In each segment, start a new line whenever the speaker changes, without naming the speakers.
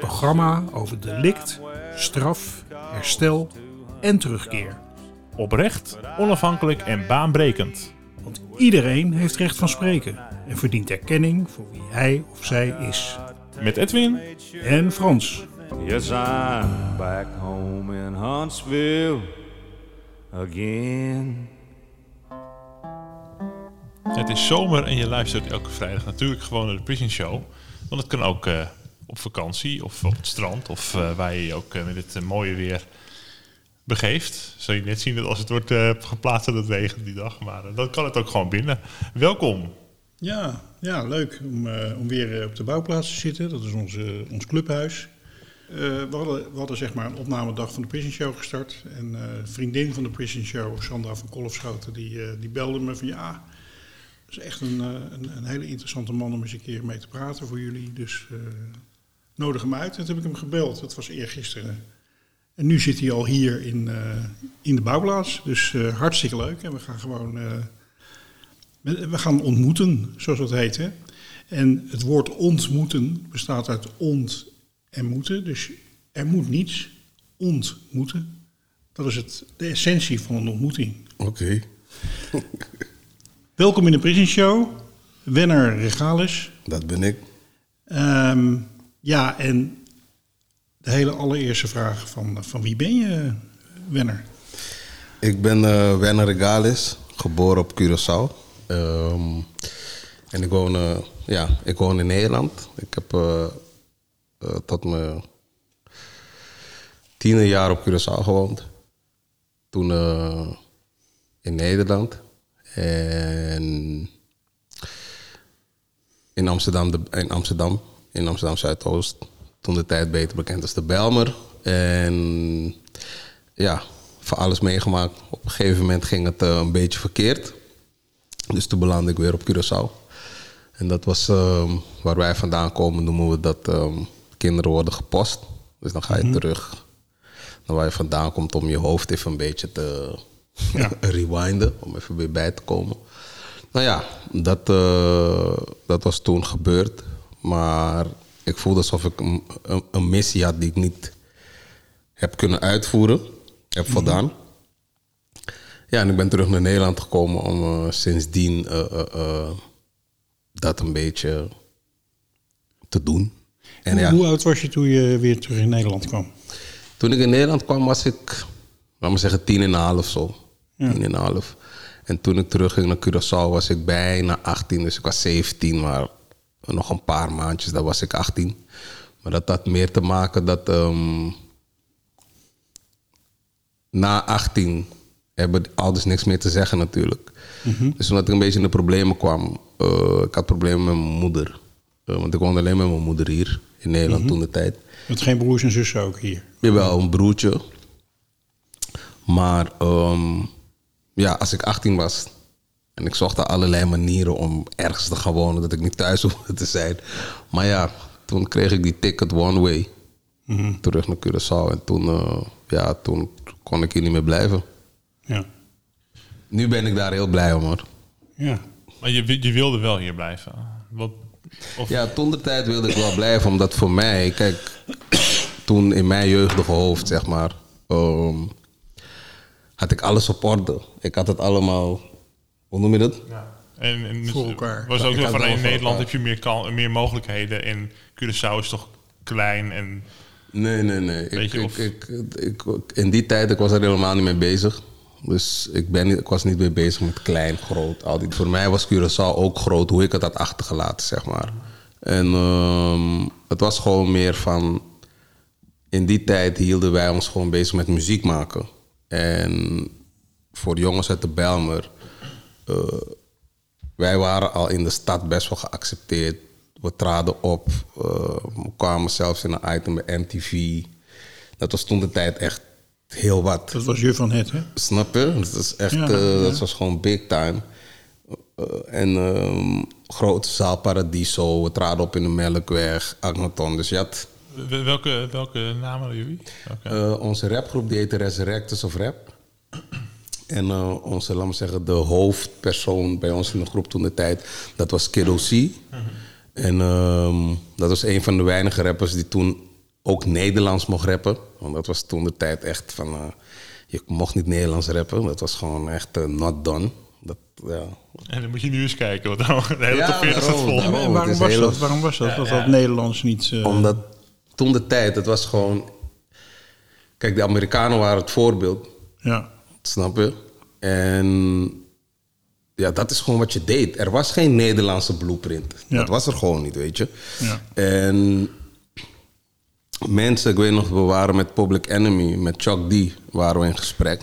programma over delict, straf, herstel en terugkeer.
Oprecht, onafhankelijk en baanbrekend.
Want iedereen heeft recht van spreken en verdient erkenning voor wie hij of zij is.
Met Edwin
En Frans.
Yes, I'm back home in Huntsville again.
Het is zomer en je luistert elke vrijdag natuurlijk gewoon naar de Prison Show. Want het kan ook eh, op vakantie of op het strand of eh, waar je je ook eh, met het eh, mooie weer begeeft. Zul je net zien dat als het wordt geplaatst dat het regent die dag. Maar dan kan het ook gewoon binnen. Welkom.
Ja, ja leuk om, om weer op de bouwplaats te zitten. Dat is onze, ons clubhuis. We, hadden, we hadden zeg maar een opnamedag van de Prison Show gestart. En een vriendin van de Prison Show, Sandra van Kolfschoten, die, die belde me van ja... Is echt een, een, een hele interessante man om eens een keer mee te praten voor jullie. Dus nodig hem uit. En toen heb ik hem gebeld. Dat was eergisteren. En nu zit hij al hier in, eh, in de bouwplaats. Dus eh, hartstikke leuk. En we gaan gewoon... eh, we gaan ontmoeten, zoals dat heet. Hè? En het woord ontmoeten bestaat uit ont en moeten. Dus er moet niets ontmoeten. Dat is het, de essentie van een ontmoeting.
Oké,
Welkom in de Prison Show. Wenner Regalis.
dat ben ik.
Ehm, ja, en de hele allereerste vraag van, van wie ben je, Wenner?
Ik ben eh Werner Regalis, geboren op Curaçao. Ehm, en ik woon, eh, ja, ik woon in Nederland. Ik heb eh, tot mijn tiende jaar op Curaçao gewoond. Toen in Nederland. En in Amsterdam, in Amsterdam, in Amsterdam Zuidoost. Toen de tijd beter bekend als de Belmer. En ja, van alles meegemaakt. Op een gegeven moment ging het eh, een beetje verkeerd. Dus toen belandde ik weer op Curaçao. En dat was ehm, waar wij vandaan komen, noemen we dat ehm, kinderen worden gepost. Dus dan ga je terug naar waar je vandaan komt om je hoofd even een beetje te rewinden. Om even weer bij te komen. Nou ja, dat, eh, dat was toen gebeurd. Maar ik voelde alsof ik een, een, een missie had die ik niet heb kunnen uitvoeren. Heb voldaan. Ja, en ik ben terug naar Nederland gekomen om eh, sindsdien eh, eh, dat een beetje te doen. En
hoe,
ja,
hoe oud was je toen je weer terug in Nederland kwam?
toen ik in Nederland kwam was ik, laat maar zeggen, tien en een half zo. Tien en een half. En toen ik terugging naar Curaçao was ik bijna 18. Dus ik was 17, maar nog een paar maandjes, dan was ik 18. Maar dat had meer te maken dat ehm, na 18 hebben de ouders niks meer te zeggen natuurlijk. Dus omdat ik een beetje in de problemen kwam, eh, ik had problemen met mijn moeder. Eh, want ik woonde alleen met mijn moeder hier in Nederland toen de tijd.
Met geen broers en zussen ook hier.
Jawel, een broertje. Maar ehm, ja, als ik 18 was en ik zocht naar allerlei manieren om ergens te gaan wonen, dat ik niet thuis hoefde te zijn. Maar ja, toen kreeg ik die ticket one way terug naar Curaçao. En toen, eh, ja, toen kon ik hier niet meer blijven.
Ja.
Nu ben ik daar heel blij om hoor.
ja.
Maar je, je wilde wel hier blijven. Wat, of,
Ja, toen de tijd wilde ik wel blijven, omdat voor mij, kijk, toen in mijn jeugdige hoofd, zeg maar, ehm, had ik alles op orde. Ik had het allemaal, hoe noem je dat?
En, en
Voor elkaar.
was ook zo
had
van in Nederland heb je meer, kan, meer mogelijkheden. En Curaçao is toch klein en
Nee, nee, nee. Ik, ik, ik, ik, in die tijd, ik was er helemaal niet mee bezig. Dus ik, ben niet, ik was niet meer bezig met klein, groot. Al die, voor mij was Curaçao ook groot, hoe ik het had achtergelaten, zeg maar. En ehm, het was gewoon meer van... In die tijd hielden wij ons gewoon bezig met muziek maken. En voor de jongens uit de Belmer... eh, wij waren al in de stad best wel geaccepteerd. we traden op. eh, we kwamen zelfs in een item bij MTV. Dat was toen de tijd echt heel wat.
Dat was je van het, hè?
Snap je? Dat, is echt,
Ja,
eh,
ja.
dat was gewoon big time. Eh, en ehm, grote zaal Paradiso. We traden op in de Melkweg, Agneton. Dus je had
Wel- Welke, welke namen hadden jullie?
Eh, onze rapgroep, die heette Resurrectors of Rap. En eh, onze, laten we zeggen, de hoofdpersoon bij ons in de groep toen de tijd, dat was Kiddo C. En ehm, dat was een van de weinige rappers die toen ook Nederlands mocht rappen. Want dat was toen de tijd echt van, eh, je mocht niet Nederlands rappen. Dat was gewoon echt eh, not done. Dat, ja.
En dan moet je nu eens kijken, want dan de hele
Ja,
top 40 staat
daarom,
vol.
daarom.
waarom was,
heel-
dat? waarom was dat? dat dat Nederlands niet... eh,
Omdat toen de tijd, het was gewoon... Kijk, de Amerikanen waren het voorbeeld.
Ja,
Snap je? En ja, dat is gewoon wat je deed. Er was geen Nederlandse blueprint.
Ja.
Dat was er gewoon niet, weet je.
Ja.
En mensen, ik weet nog, we waren met Public Enemy, met Chuck D, waren we in gesprek.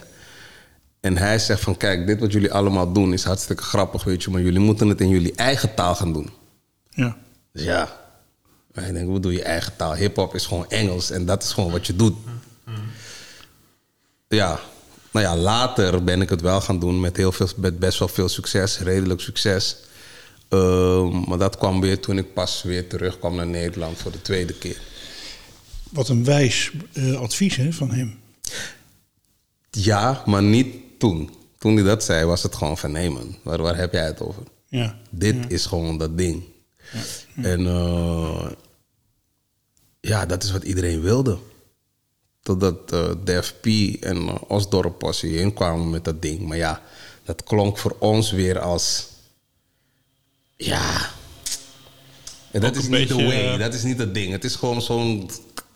En hij zegt van, kijk, dit wat jullie allemaal doen is hartstikke grappig, weet je. Maar jullie moeten het in jullie eigen taal gaan doen.
ja.
Dus ja, wij denken, hoe doe je eigen taal? Hip-hop is gewoon Engels en dat is gewoon wat je doet. Ja, nou ja, later ben ik het wel gaan doen met, heel veel, met best wel veel succes, redelijk succes. Ehm, maar dat kwam weer toen ik pas weer terugkwam naar Nederland voor de tweede keer.
Wat een wijs eh, advies hè, van hem.
Ja, maar niet toen. Toen hij dat zei, was het gewoon van nee man, waar, waar heb jij het over?
Ja.
Dit is gewoon dat ding. En eh, ja, dat is wat iedereen wilde. Totdat eh Def P en uh, Osdorp Possie inkwamen met dat ding. Maar ja, dat klonk voor ons weer als... Ja... En dat is niet de way,
eh,
dat is niet het ding. Het is gewoon zo'n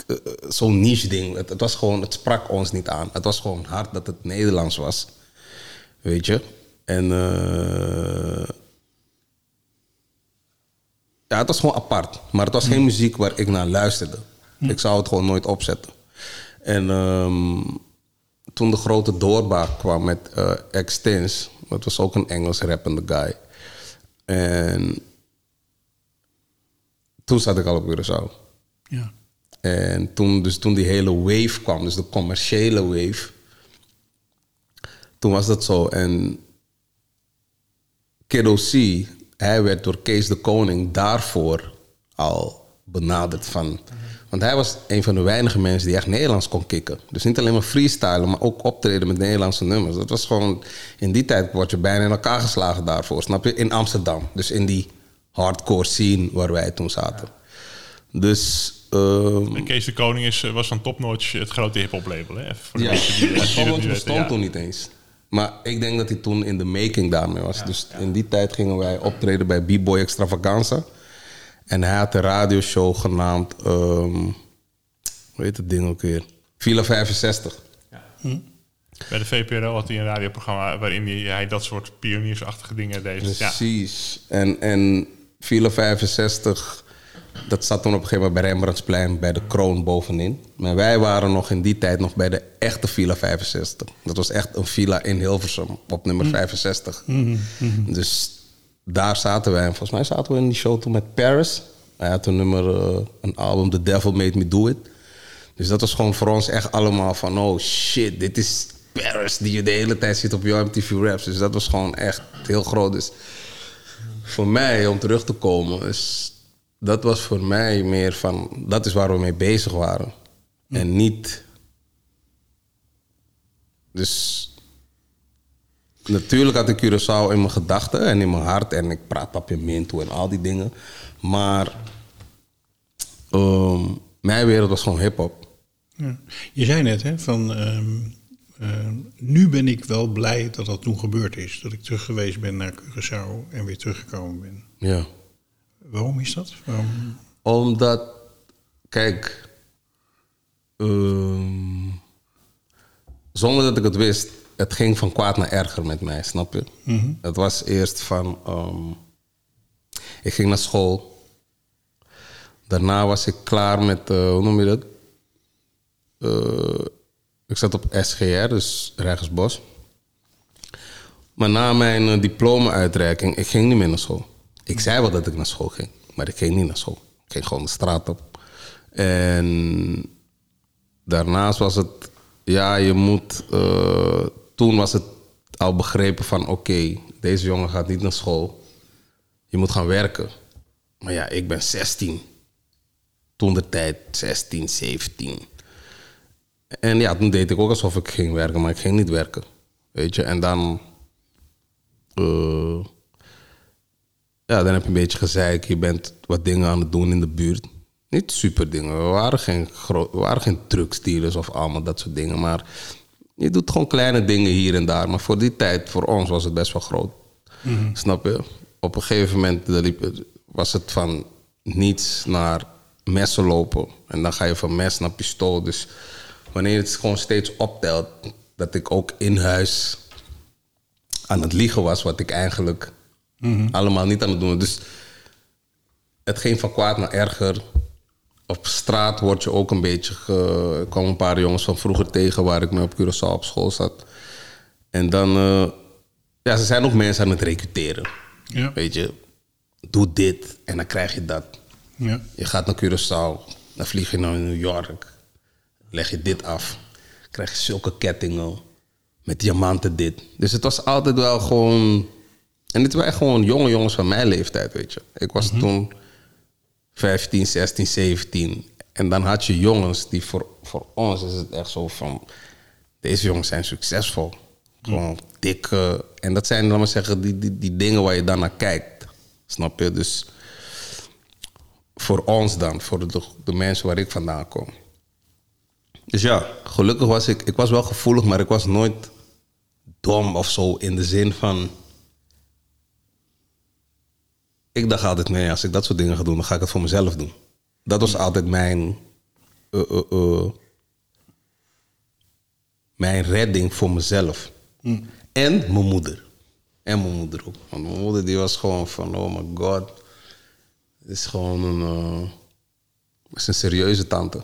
eh, zo'n niche ding. Het, het was gewoon, het sprak ons niet aan. Het was gewoon hard dat het Nederlands was. Weet je? En eh, ja, het was gewoon apart. Maar het was geen muziek waar ik naar luisterde. Ik zou het gewoon nooit opzetten. En ehm, toen de grote doorbraak kwam met Extins, dat was ook een Engels rappende guy. En toen zat ik al op Curaçao.
Ja.
En toen, dus toen die hele wave kwam, dus de commerciële wave, toen was dat zo. En Kiddo C, hij werd door Kees de Koning daarvoor al benaderd van... Want hij was een van de weinige mensen die echt Nederlands kon kicken. Dus niet alleen maar freestylen, maar ook optreden met Nederlandse nummers. Dat was gewoon... In die tijd word je bijna in elkaar geslagen daarvoor, snap je? In Amsterdam. Dus in die hardcore scene waar wij toen zaten. Dus... ehm,
En Kees de Koning is, eh, was van Topnotch het grote hip-hop label. Hè? Voor de
Ja, Topnotch bestond
Ja.
toen niet eens. Maar ik denk dat hij toen in de making daarmee was. dus in die tijd gingen wij optreden bij B-Boy Extravaganza. En hij had een radioshow genaamd... ehm hoe heet het ding ook weer? Villa 65.
Bij de VPRO had hij een radioprogramma waarin hij, hij dat soort pioniersachtige dingen deed. Ja.
Precies. En, en Villa 65, dat zat toen op een gegeven moment bij Rembrandtsplein bij de kroon bovenin. Maar wij waren nog in die tijd nog bij de echte Villa 65. Dat was echt een villa in Hilversum op nummer 65. Dus daar zaten wij. En volgens mij zaten we in die show toen met Paris. Hij had een nummer, eh, een album, The Devil Made Me Do It. Dus dat was gewoon voor ons echt allemaal van... oh shit, dit is Paris die je de hele tijd ziet op jouw MTV Raps. Dus dat was gewoon echt heel groot. Dus voor mij, om terug te komen... Is, dat was voor mij meer van... dat is waar we mee bezig waren. En niet... Dus... Natuurlijk had ik Curaçao in mijn gedachten en in mijn hart. En ik praat Papiamento en al die dingen. Maar... ehm, mijn wereld was gewoon hip-hop.
Ja. Je zei net, hè, van ehm, ehm, nu ben ik wel blij dat dat toen gebeurd is. Dat ik terug geweest ben naar Curaçao en weer teruggekomen ben.
Ja.
Waarom is dat? Waarom?
Omdat, kijk, zonder dat ik het wist, het ging van kwaad naar erger met mij, snap je? Het was eerst van, ehm, ik ging naar school. Daarna was ik klaar met, eh, hoe noem je dat? Eh, ik zat op SGR, dus Rijgersbos. Maar na mijn eh, diploma-uitreiking, ik ging niet meer naar school. Ik zei wel dat ik naar school ging. Maar ik ging niet naar school. Ik ging gewoon de straat op. En daarnaast was het, ja, je moet. Toen was het al begrepen van: oké, deze jongen gaat niet naar school. Je moet gaan werken. Maar ja, ik ben 16. Toen de tijd 16, 17. En ja, toen deed ik ook alsof ik ging werken, maar ik ging niet werken. Weet je, en dan. eh, ja, dan heb je een beetje gezeik. Je bent wat dingen aan het doen in de buurt. Niet super dingen. We waren geen, we waren geen drugsdealers of allemaal dat soort dingen. Maar je doet gewoon kleine dingen hier en daar. Maar voor die tijd, voor ons, was het best wel groot. Snap je? Op een gegeven moment was het van niets naar messen lopen. En dan ga je van mes naar pistool. Dus wanneer het gewoon steeds optelt, dat ik ook in huis aan het liegen was, wat ik eigenlijk allemaal niet aan het doen was. Dus het ging van kwaad naar erger. Op straat word je ook een beetje. Ge... Ik kwam een paar jongens van vroeger tegen waar ik mee op Curaçao op school zat. En dan. eh, ja, ze zijn ook mensen aan het recruteren.
Ja.
Weet je, doe dit en dan krijg je dat.
Ja.
Je gaat naar Curaçao, dan vlieg je naar New York. Leg je dit af. Krijg je zulke kettingen. Met diamanten dit. Dus het was altijd wel gewoon... En dit waren gewoon jonge jongens van mijn leeftijd, weet je. Ik was toen 15, 16, 17. En dan had je jongens die voor, voor ons is het echt zo van... Deze jongens zijn succesvol. Gewoon dikke... En dat zijn, laat maar zeggen, die, die, die dingen waar je dan naar kijkt. Snap je? Dus voor ons dan, voor de, de mensen waar ik vandaan kom. Dus ja, gelukkig was ik, ik was wel gevoelig, maar ik was nooit dom of zo in de zin van. Ik dacht altijd, nee, als ik dat soort dingen ga doen, dan ga ik het voor mezelf doen. Dat was altijd mijn. eh, eh, eh, mijn redding voor mezelf. En mijn moeder. En mijn moeder ook. Want mijn moeder die was gewoon van, oh my god. Het is gewoon een, is een serieuze tante.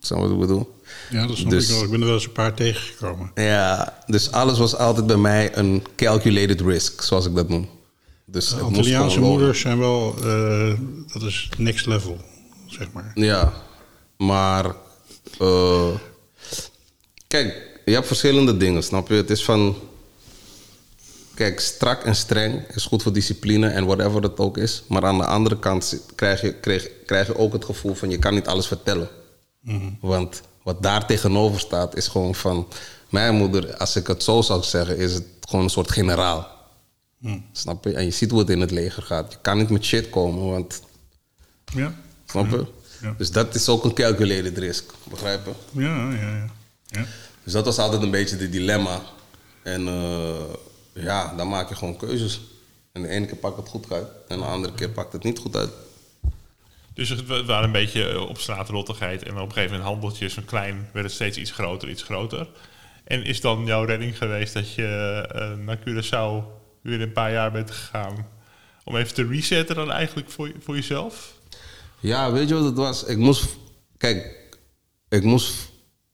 Snap je wat ik bedoel?
Ja, dat snap
Dus-
ik wel. Ik ben er wel eens een paar tegengekomen.
Ja, dus alles was altijd bij mij een calculated risk, zoals ik dat noem. Dus het
moeders zijn wel, eh, dat is next level, zeg maar.
Ja, maar eh, kijk, je hebt verschillende dingen, snap je? Het is van, kijk, strak en streng is goed voor discipline en whatever het ook is. Maar aan de andere kant krijg je, krijg, krijg je ook het gevoel van je kan niet alles vertellen. Want wat daar tegenover staat is gewoon van, mijn moeder, als ik het zo zou zeggen, is het gewoon een soort generaal. Snap je? En je ziet hoe het in het leger gaat. Je kan niet met shit komen, want
Ja,
Snap je?
Ja.
Dus dat is ook een calculated risk, begrijp je?
ja, ja. ja. ja.
Dus dat was altijd een beetje de dilemma. En eh, ja, dan maak je gewoon keuzes. En de ene keer pakt het goed uit, en de andere keer pakt het niet goed uit.
Dus het wa- waren een beetje eh, op straat rottigheid. En op een gegeven moment handeltjes van klein werd het steeds iets groter, iets groter. En is dan jouw redding geweest dat je eh, naar Curaçao weer een paar jaar bent gegaan? Om even te resetten dan eigenlijk voor, voor jezelf?
Ja, weet je wat het was? Ik moest, kijk, ik moest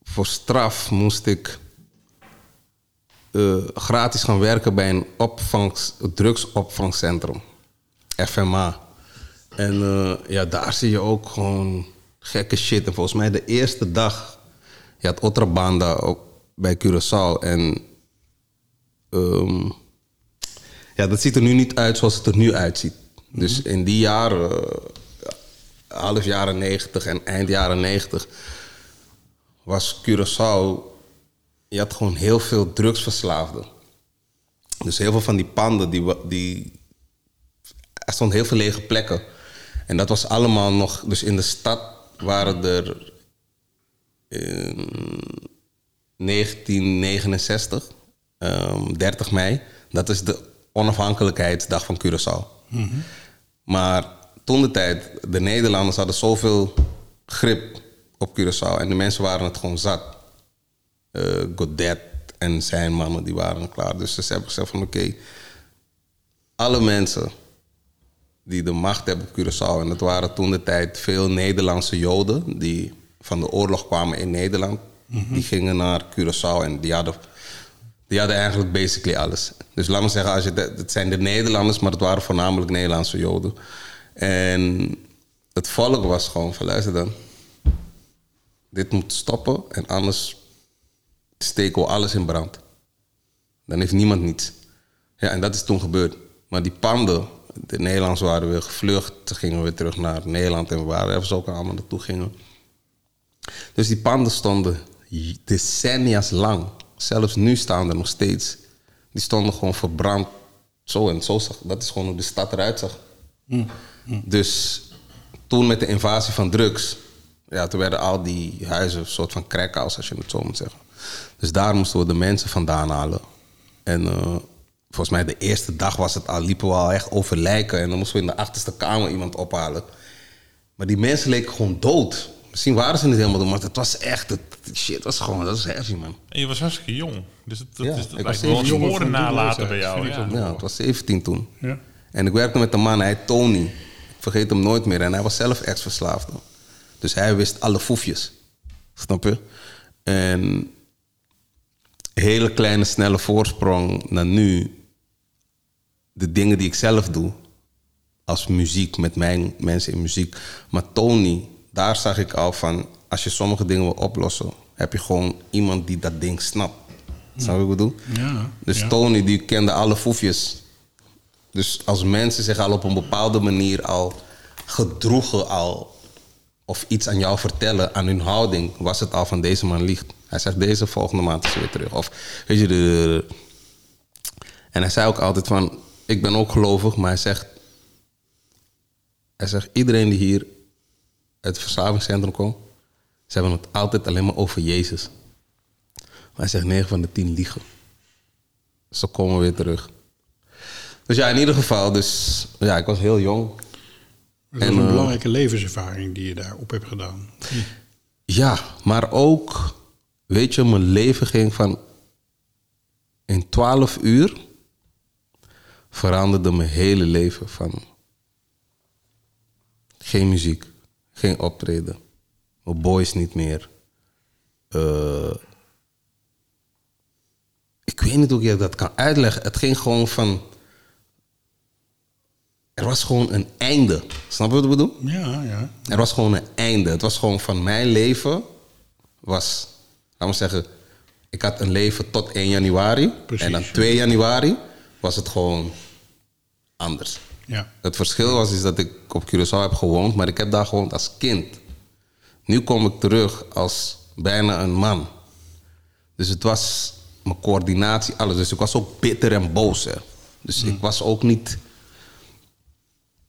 voor straf moest ik eh, gratis gaan werken bij een opvangs, drugsopvangcentrum, FMA. En eh, ja, daar zie je ook gewoon gekke shit. En volgens mij de eerste dag, je had Otrabanda op, bij Curaçao en ehm, ja, dat ziet er nu niet uit zoals het er nu uitziet. Dus in die jaren, eh, half jaren 90 en eind jaren 90, was Curaçao. Je had gewoon heel veel drugsverslaafden. Dus heel veel van die panden, die, die, er stonden heel veel lege plekken. En dat was allemaal nog. Dus in de stad waren er. In 1969, ehm, 30 mei. Dat is de onafhankelijkheidsdag van Curaçao. Maar toen de tijd, de Nederlanders hadden zoveel grip op Curaçao en de mensen waren het gewoon zat. Eh Godet en zijn mannen, die waren klaar. Dus ze hebben gezegd van oké, alle mensen die de macht hebben op Curaçao... en dat waren toen de tijd veel Nederlandse Joden... die van de oorlog kwamen in Nederland. Die gingen naar Curaçao en die hadden, die hadden eigenlijk basically alles. Dus laat me zeggen, als je het zijn de Nederlanders... maar het waren voornamelijk Nederlandse Joden. En het volk was gewoon van luister dan. Dit moet stoppen en anders steken we alles in brand. Dan heeft niemand niets. Ja, en dat is toen gebeurd. Maar die panden, de Nederlanders waren weer gevlucht. Ze gingen weer terug naar Nederland en we waren even zo allemaal naartoe gingen. Dus die panden stonden decennia's lang. Zelfs nu staan er nog steeds. Die stonden gewoon verbrand. Zo en zo zag. Dat is gewoon hoe de stad eruit zag. Dus toen met de invasie van drugs. Ja, toen werden al die huizen een soort van crackhouse, als je het zo moet zeggen. Dus daar moesten we de mensen vandaan halen. En eh, volgens mij de eerste dag was het al, liepen we al echt over lijken. En dan moesten we in de achterste kamer iemand ophalen. Maar die mensen leken gewoon dood. Misschien waren ze niet helemaal dood, maar het was echt... Het, shit was gewoon, dat is heavy, man.
En je was hartstikke jong. Dus dat, dat,
Ja,
is, dat lijkt wel sporen nalaten bij jou. Ja.
Ja, ik was 17 toen.
Ja.
En ik werkte met een man, hij heet Tony. Ik vergeet hem nooit meer. En hij was zelf ex-verslaafde. Dus hij wist alle foefjes. Snap je? En hele kleine, snelle voorsprong naar nu. De dingen die ik zelf doe. Als muziek, met mijn mensen in muziek. Maar Tony, daar zag ik al van... Als je sommige dingen wil oplossen... heb je gewoon iemand die dat ding snapt. Snap je wat ik bedoel?
Ja,
Dus
ja.
Tony, die kende alle foefjes. Dus als mensen zich al op een bepaalde manier al gedroegen al... of iets aan jou vertellen, aan hun houding... was het al van deze man liegt. Hij zegt deze volgende maand is weer terug. Of weet je, de, En hij zei ook altijd van... Ik ben ook gelovig, maar hij zegt... Hij zegt, iedereen die hier het verslavingscentrum komt... ze hebben het altijd alleen maar over Jezus. Maar hij zegt 9 van de 10 liegen. Ze komen weer terug. Dus ja, in ieder geval, dus ja, ik was heel jong.
Dat
En,
een
eh,
belangrijke levenservaring die je daarop hebt gedaan.
Ja, maar ook, weet je, mijn leven ging van. In 12 uur veranderde mijn hele leven van. Geen muziek, geen optreden, mijn boys niet meer. Eh, ik weet niet hoe ik je dat kan uitleggen. Het ging gewoon van. Er was gewoon een einde. Snap je wat ik bedoel?
Ja, ja.
Er was gewoon een einde. Het was gewoon van mijn leven was, laten we zeggen, ik had een leven tot 1 januari.
Precies.
En dan 2 januari was het gewoon anders.
Ja.
Het verschil was is dat ik op Curaçao heb gewoond, maar ik heb daar gewoond als kind. Nu kom ik terug als bijna een man. Dus het was mijn coördinatie, alles. Dus ik was ook bitter en boos. Hè. Dus ik was ook niet.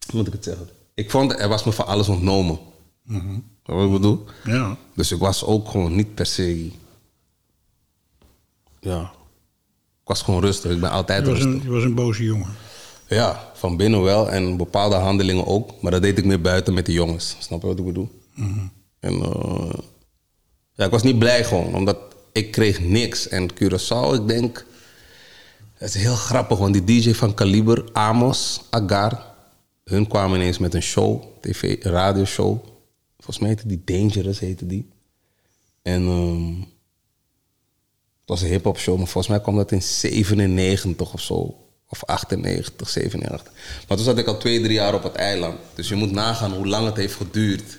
Hoe moet ik het zeggen? Ik vond, er was me van alles ontnomen. Weet je Wat ik bedoel?
Ja.
Dus ik was ook gewoon niet per se. Ja. Ik was gewoon rustig. Ik ben altijd
Je
rustig.
een, je was een boze jongen.
Ja, van binnen wel en bepaalde handelingen ook. Maar dat deed ik meer buiten met de jongens. Snap je wat ik bedoel? En eh, ja, ik was niet blij gewoon, omdat ik kreeg niks. En Curaçao, ik denk... Het is heel grappig, want die DJ van Kaliber, Amos, Agar... hun kwamen ineens met een show, tv, radioshow. Volgens mij heette die Dangerous, heette die. En ehm, het was een hip-hop show, maar volgens mij kwam dat in 97 of zo. Of 98, 97. Maar toen zat ik al twee, drie jaar op het eiland. Dus je moet nagaan hoe lang het heeft geduurd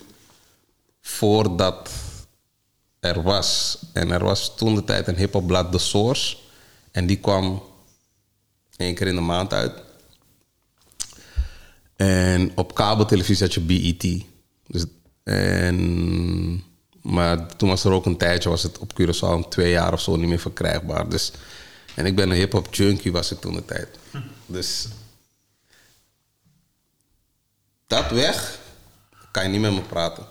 voordat er was. En er was toen de tijd een hiphopblad, The Source. En die kwam één keer in de maand uit. En op kabeltelevisie had je BET. Dus, en, maar toen was er ook een tijdje, was het op Curaçao twee jaar of zo niet meer verkrijgbaar. Dus, en ik ben een hip-hop junkie, was ik toen de tijd. Dus dat weg, kan je niet met me praten.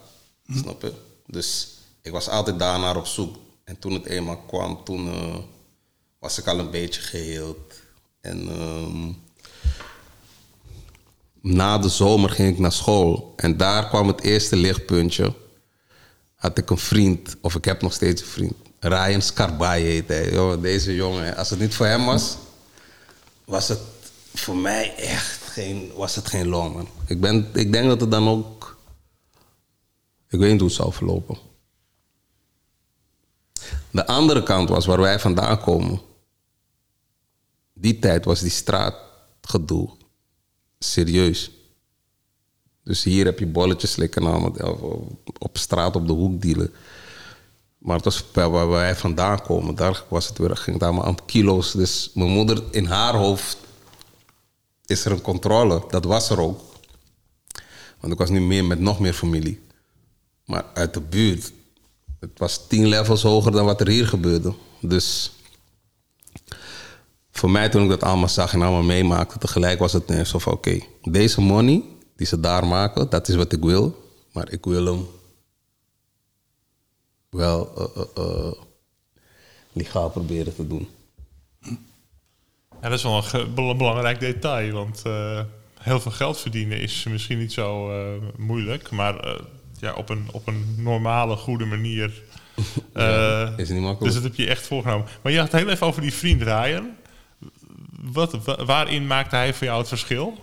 Snap je? Dus ik was altijd daarnaar op zoek. En toen het eenmaal kwam, toen eh, was ik al een beetje geheeld. En ehm, na de zomer ging ik naar school. En daar kwam het eerste lichtpuntje. Had ik een vriend, of ik heb nog steeds een vriend. Ryan Scarbaye heet hij. Deze jongen, als het niet voor hem was, was het voor mij echt geen, was het geen long. Ik, ben, ik denk dat het dan ook... Ik weet niet hoe het zou verlopen. De andere kant was waar wij vandaan komen. Die tijd was die straatgedoe serieus. Dus hier heb je bolletjes slikken of op straat op de hoek dealen. Maar was bij waar wij vandaan komen, daar was het weer, ging het allemaal om kilo's. Dus mijn moeder, in haar hoofd is er een controle. Dat was er ook. Want ik was nu meer met nog meer familie. Maar uit de buurt, het was tien levels hoger dan wat er hier gebeurde. Dus voor mij toen ik dat allemaal zag en allemaal meemaakte, tegelijk was het net van oké, deze money die ze daar maken, dat is wat ik wil. Maar ik wil hem wel eh, legaal proberen te doen.
Ja, dat is wel een belangrijk detail, want heel veel geld verdienen is misschien niet zo moeilijk, maar ja, op, een, op een normale, goede manier. eh,
is niet makkelijk.
Dus dat heb je echt voorgenomen. Maar je had het heel even over die vriend Ryan. Wat, wa- waarin maakte hij voor jou het verschil?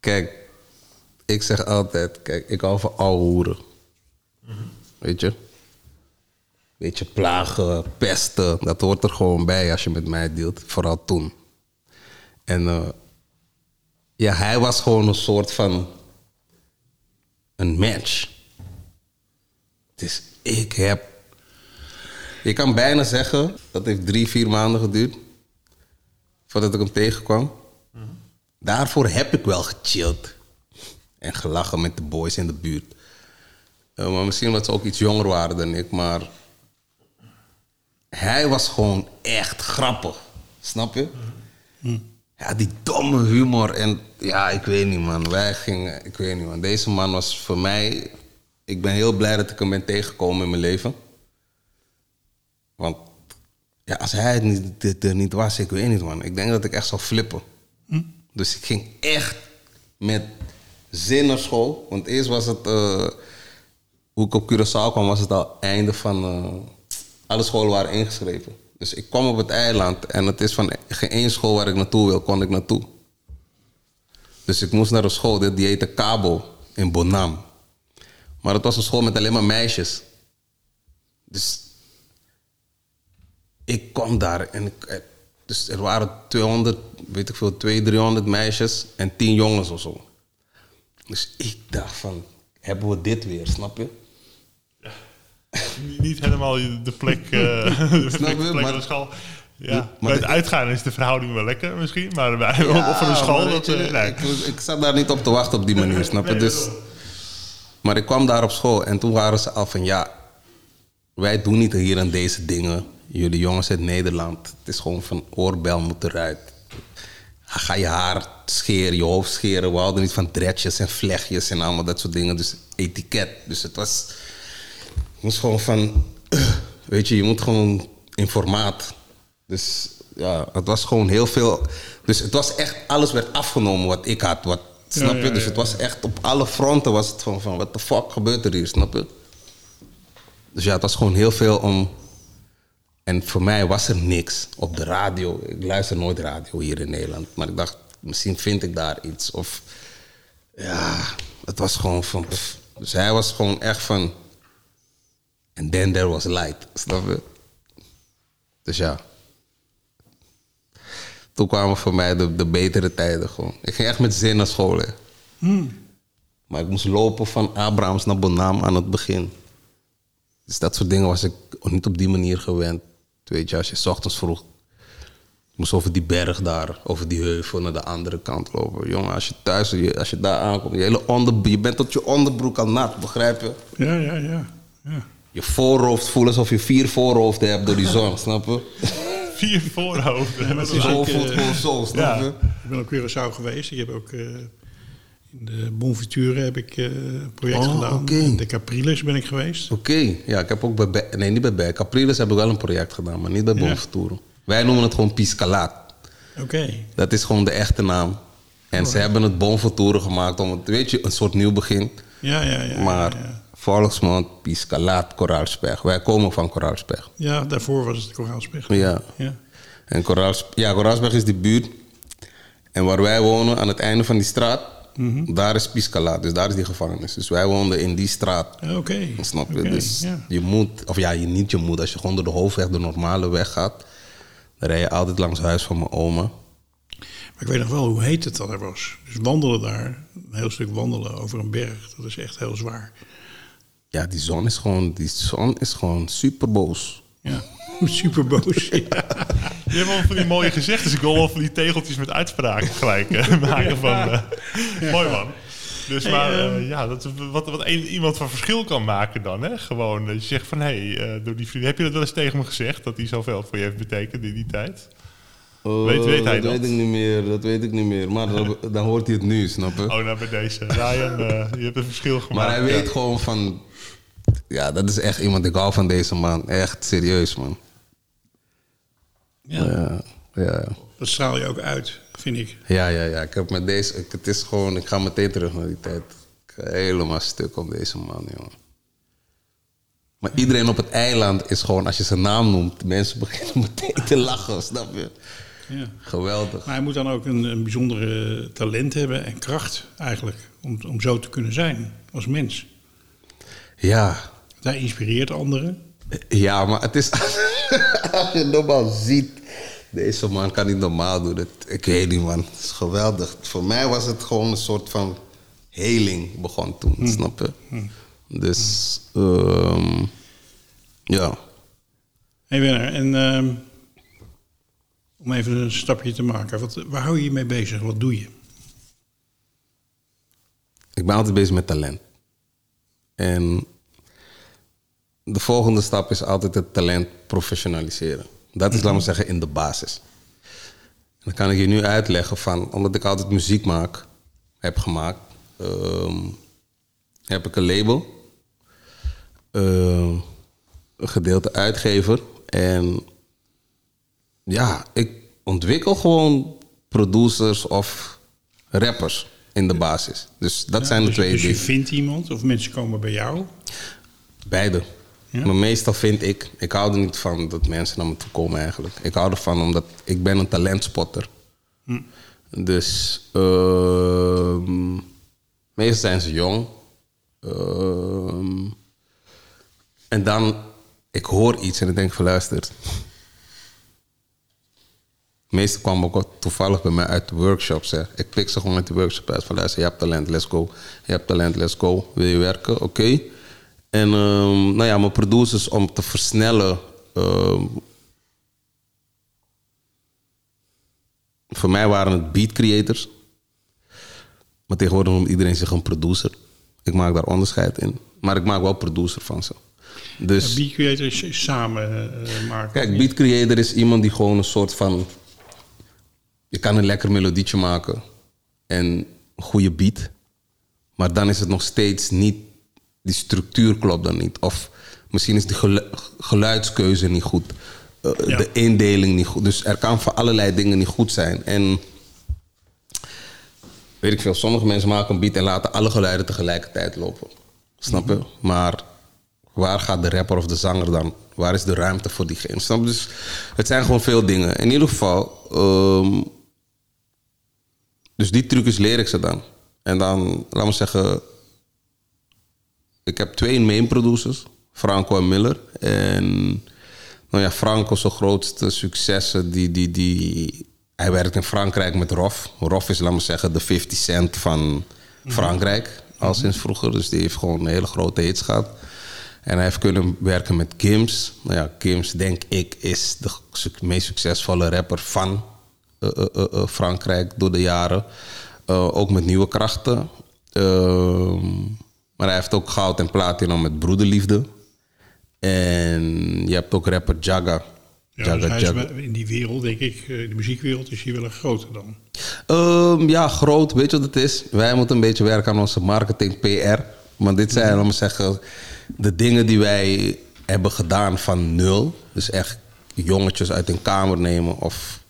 Kijk, ik zeg altijd, kijk, ik hou van hoeren. Weet je? Beetje plagen, pesten, dat hoort er gewoon bij als je met mij deelt. Vooral toen. En eh, ja, hij was gewoon een soort van een match. Dus ik heb... Je kan bijna zeggen, dat heeft drie, vier maanden geduurd... voordat ik hem tegenkwam. Daarvoor heb ik wel gechilled. En gelachen met de boys in de buurt. Eh, maar misschien omdat ze ook iets jonger waren dan ik. Maar hij was gewoon echt grappig. Snap je? Ja, die domme humor. En ja, ik weet niet man. Wij gingen, ik weet niet man. Deze man was voor mij... Ik ben heel blij dat ik hem ben tegengekomen in mijn leven. Want ja, als hij het niet, dit er niet was, ik weet niet man. Ik denk dat ik echt zou flippen. Dus ik ging echt met zin naar school. Want eerst was het, eh, hoe ik op Curaçao kwam, was het al einde van, eh, alle scholen waren ingeschreven. Dus ik kwam op het eiland en het is van geen één school waar ik naartoe wil, kon ik naartoe. Dus ik moest naar een school, die heette Cabo in Bonam. Maar het was een school met alleen maar meisjes. Dus ik kwam daar en eh, dus er waren 200, weet ik veel, 200, 300 meisjes en 10 jongens of zo. Dus ik dacht van, hebben we dit weer, snap je?
Niet- helemaal de plek, eh de plek,
je?
plek
Maar-
op de school. Ja, bij het uitgaan is de verhouding wel lekker misschien, maar bij,
Ja,
voor een school, dat,
je,
eh, nee.
ik, ik zat daar niet op te wachten op die manier, snap je? Dus, maar ik kwam daar op school en toen waren ze al van, ja, wij doen niet hier aan deze dingen. Jullie jongens uit Nederland, het is gewoon van oorbel moet eruit. Ga je haar scheren, je hoofd scheren. We houden niet van dreadjes en vlechtjes en allemaal dat soort dingen. Dus etiket. Dus het was, was gewoon van, weet je, je moet gewoon in formaat. Dus ja, het was gewoon heel veel. Dus het was echt, alles werd afgenomen wat ik had. Wat, snap je?
ja,
dus
ja,
het was echt op alle fronten was het van, van wat de fuck gebeurt er hier, snap je? Dus ja, het was gewoon heel veel om. En voor mij was er niks op de radio. Ik luister nooit radio hier in Nederland. Maar ik dacht, misschien vind ik daar iets. Of ja, het was gewoon van. pff. Dus hij was gewoon echt van. And then there was light. Snap je? Dus ja. Toen kwamen voor mij de, de betere tijden gewoon. Ik ging echt met zin naar school. Hè. Maar ik moest lopen van Abrahams naar Bonam aan het begin. Dus dat soort dingen was ik niet op die manier gewend. Weet je, als je 's ochtends vroeg... Moest over die berg daar, over die heuvel naar de andere kant lopen. Jongen, als je thuis, als je daar aankomt, je, hele onder, je bent tot je onderbroek al nat, begrijp je?
Ja, ja, ja. ja.
Je voorhoofd voelt alsof je vier voorhoofden hebt door die zon, snap je?
Vier voorhoofden. Dat
het
is
ook,
voelt
eh,
gewoon zo, snap
ja.
je?
Ik ben op Curaçao geweest. Ik heb ook eh, in de Bonfuture heb ik eh, een project
Oh,
gedaan.
oké.
In de Capriles ben ik geweest.
Oké, ja, ik heb ook bij, nee niet bij Bij, Capriles heb ik wel een project gedaan, maar niet bij
Ja.
Bonftour. Wij noemen het gewoon Piscalaat.
Oké.
Dat is gewoon de echte naam. En ze hebben het Bonftour gemaakt om het, weet je, een soort nieuw begin.
Ja, ja, ja.
maar
ja, ja.
volksmond, Piscalaat, Koraalsberg. Wij komen van Koraalsberg.
Ja, daarvoor was het Koraalsberg.
Ja.
Ja.
En Koraals, ja, Koraalsberg is die buurt. En waar wij wonen, aan het einde van die straat,
Mhm.
daar is Piscalaat. Dus daar is die gevangenis. Dus wij woonden in die straat.
Oké.
Snap je? Dus
ja.
je moet, of ja, je niet je moet. Als je gewoon door de hoofdweg, de normale weg gaat, dan rij je altijd langs het huis van mijn oma.
Maar ik weet nog wel hoe heet het dat er was. Dus wandelen daar, een heel stuk wandelen over een berg, dat is echt heel zwaar.
Ja, die zon is gewoon, die zon is gewoon super boos.
Ja, super boos. Ja.
Je hebt wel van die mooie gezegd, dus ik wil wel van die tegeltjes met uitspraken gelijk eh, maken van... eh, Mooi man. Dus
Hey,
maar
ehm,
eh, ja, dat, wat, wat een, iemand van verschil kan maken dan, hè? Gewoon, dat je zegt van, hé, hey, eh, door die vrienden... Heb je dat wel eens tegen me gezegd, dat hij zoveel voor je heeft betekend in die tijd? Weet- weet hij
dat?
dat?
weet ik niet meer, dat weet ik niet meer. Maar dan, hoort hij het nu, snap je?
Oh, nou bij deze. Ryan, je hebt een verschil gemaakt.
maar hij weet
Ja.
gewoon van... Ja, dat is echt iemand, ik hou van deze man. Echt serieus, man.
Ja,
Ja, ja.
dat straal je ook uit, vind ik.
Ja, ja, ja. Ik heb met deze... Ik, het is gewoon... Ik ga meteen terug naar die tijd. Ik ga helemaal stuk op deze man, jongen. Maar iedereen op het eiland is gewoon... Als je zijn naam noemt, mensen beginnen meteen te lachen, snap je?
Ja.
Geweldig.
Maar hij moet dan ook een, een bijzondere talent hebben en kracht eigenlijk, om, om zo te kunnen zijn als mens.
Ja,
Inspireert anderen.
Ja, maar het is... als je normaal ziet... Deze man kan niet normaal doen. Het, ik weet niet, man. Het is geweldig. Voor mij was het gewoon een soort van heling begon toen, snap je? Dus, ehm, ja.
Hey Werner, en ehm, om even een stapje te maken, wat, waar hou je je mee bezig? Wat doe je?
Ik ben altijd bezig met talent. En de volgende stap is altijd het talent professionaliseren. Dat is, laten we zeggen, in de basis. En dan kan ik je nu uitleggen van, omdat ik altijd muziek maak, heb gemaakt, ehm, heb ik een label, ehm, een gedeelte uitgever. En ja, ik ontwikkel gewoon producers of rappers in de basis. Dus dat zijn de
dus,
twee
dus je
dingen.
vindt iemand of mensen komen bij jou.
Beide.
Ja?
Maar meestal vind ik, ik hou er niet van dat mensen naar me toe komen eigenlijk. Ik hou ervan omdat ik ben een talentspotter.
Hm.
Dus ehm, meestal zijn ze jong. Ehm, en dan, ik hoor iets en ik denk van luister. Meestal kwam ook toevallig bij mij uit de workshops. Hè. Ik pik ze gewoon uit de workshop uit van luister, je hebt talent, let's go. Je hebt talent, let's go. Wil je werken? Oké. En ehm, nou ja, mijn producers om te versnellen. ehm, voor mij waren het beat creators. Maar tegenwoordig noemt iedereen zich een producer. Ik maak daar onderscheid in. Maar ik maak wel producer van ze. Dus,
Beat creator is is samen eh, maken.
kijk, beat creator is iemand die gewoon een soort van... Je kan een lekker melodietje maken. En een goede beat. Maar dan is het nog steeds niet... Die structuur klopt dan niet. Of misschien is gelu- geluidskeuze niet goed. Eh,
Ja.
De indeling niet goed. Dus er kan voor allerlei dingen niet goed zijn. En weet ik veel, sommige mensen maken een beat en laten alle geluiden tegelijkertijd lopen. Snap je? Maar waar gaat de rapper of de zanger dan? Waar is de ruimte voor diegene? Snap je? Dus het zijn gewoon veel dingen. In ieder geval, ehm, dus die trucjes leer ik ze dan. En dan, laten we zeggen, ik heb twee main producers, Franco en Miller. En nou ja, Franco zijn grootste successen, die, die, die, hij werkt in Frankrijk met Rof. Rof is, laten we zeggen, de 50 cent van Frankrijk, al sinds vroeger. Dus die heeft gewoon hele grote hits gehad. En hij heeft kunnen werken met Kims. Nou ja, Kims, denk ik, is de meest succesvolle rapper van eh, eh, eh, Frankrijk door de jaren. Ook met nieuwe krachten. Ehm, maar hij heeft ook goud en platinum met Broederliefde. En je hebt ook rapper Jaga.
Ja, dus hij is wel- in die wereld, denk ik, eh, de muziekwereld, is hij wel een groter dan.
Ehm, ja, groot. Weet je wat het is? Wij moeten een beetje werken aan onze marketing, PR. Maar dit zijn, laten we zeggen, de dingen die wij hebben gedaan van nul. Dus echt jongetjes uit hun kamer nemen of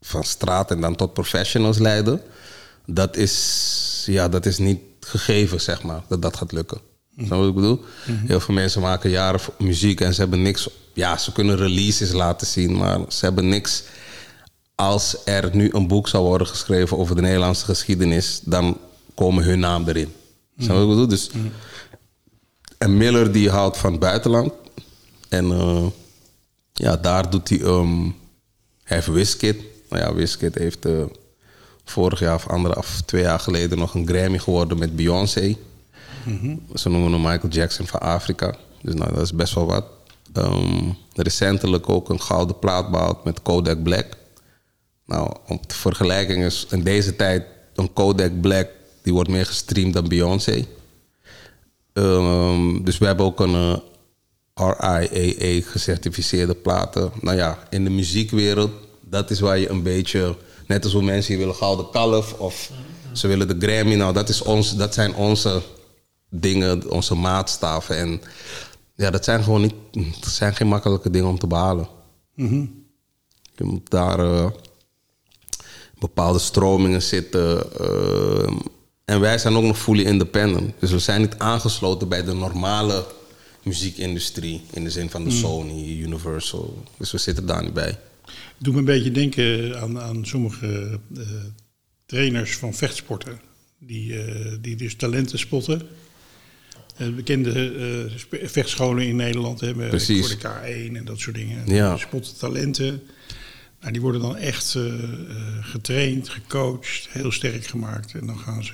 van straat en dan tot professionals leiden. Dat is, ja, dat is niet gegeven, zeg maar, dat dat gaat lukken. Snap je wat ik bedoel? Heel veel mensen maken jaren muziek en ze hebben niks. Ja, ze kunnen releases laten zien, maar ze hebben niks als er nu een boek zou worden geschreven over de Nederlandse geschiedenis, dan komen hun naam erin. Snap je wat ik bedoel? Dus, En Miller die houdt van het buitenland. En eh, ja, daar doet hij... ehm hij heeft Wizkid. Nou ja, Wizkid heeft... eh, vorig jaar of anderhalf, twee jaar geleden nog een Grammy geworden met Beyoncé. Ze noemen hem Michael Jackson van Afrika. Dus nou, dat is best wel wat. Ehm, recentelijk ook een gouden plaat behaald met Kodak Black. Nou, om de vergelijking is in deze tijd een Kodak Black die wordt meer gestreamd dan Beyoncé. Ehm, dus we hebben ook een eh, RIAA gecertificeerde platen. Nou ja, in de muziekwereld, dat is waar je een beetje, net als hoe mensen hier willen gouden kalf of ze willen de Grammy. Nou, dat, is ons, dat zijn onze dingen, onze maatstaven. En ja, dat zijn gewoon niet, dat zijn geen makkelijke dingen om te behalen. Je moet daar eh, bepaalde stromingen zitten. eh, en wij zijn ook nog fully independent. Dus we zijn niet aangesloten bij de normale muziekindustrie. In de zin van de Sony, Universal. Dus we zitten daar niet bij.
Doet me een beetje denken aan, aan sommige eh, trainers van vechtsporten. Die, eh, die dus talenten spotten. Eh, bekende vechtscholen in Nederland hebben
Precies.
voor de K1 en dat soort dingen.
Ja.
Die spotten talenten. Nou, die worden dan echt getraind, gecoacht, heel sterk gemaakt. En dan gaan ze...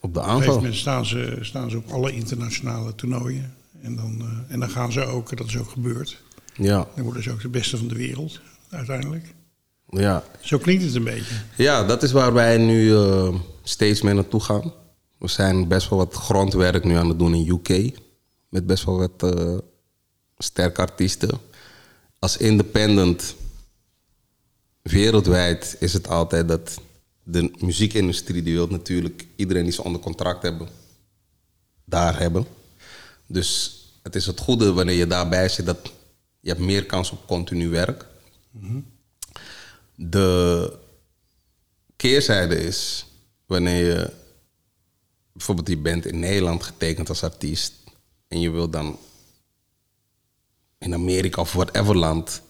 Op de
op een gegeven
aanval.
moment staan ze, staan ze op alle internationale toernooien. En dan, en dan gaan ze ook, dat is ook gebeurd.
Ja,
Dan worden ze ook de beste van de wereld, uiteindelijk.
ja.
Zo klinkt het een beetje.
Ja, dat is waar wij nu eh, steeds meer naartoe gaan. We zijn best wel wat grondwerk nu aan het doen in UK. Met best wel wat eh, sterke artiesten. Als independent wereldwijd is het altijd dat de muziekindustrie die wil natuurlijk iedereen die ze onder contract hebben, daar hebben. Dus het is het goede wanneer je daarbij zit dat je hebt meer kans op continu werk. De keerzijde is wanneer je bijvoorbeeld je bent in Nederland getekend als artiest en je wilt dan in Amerika of whatever land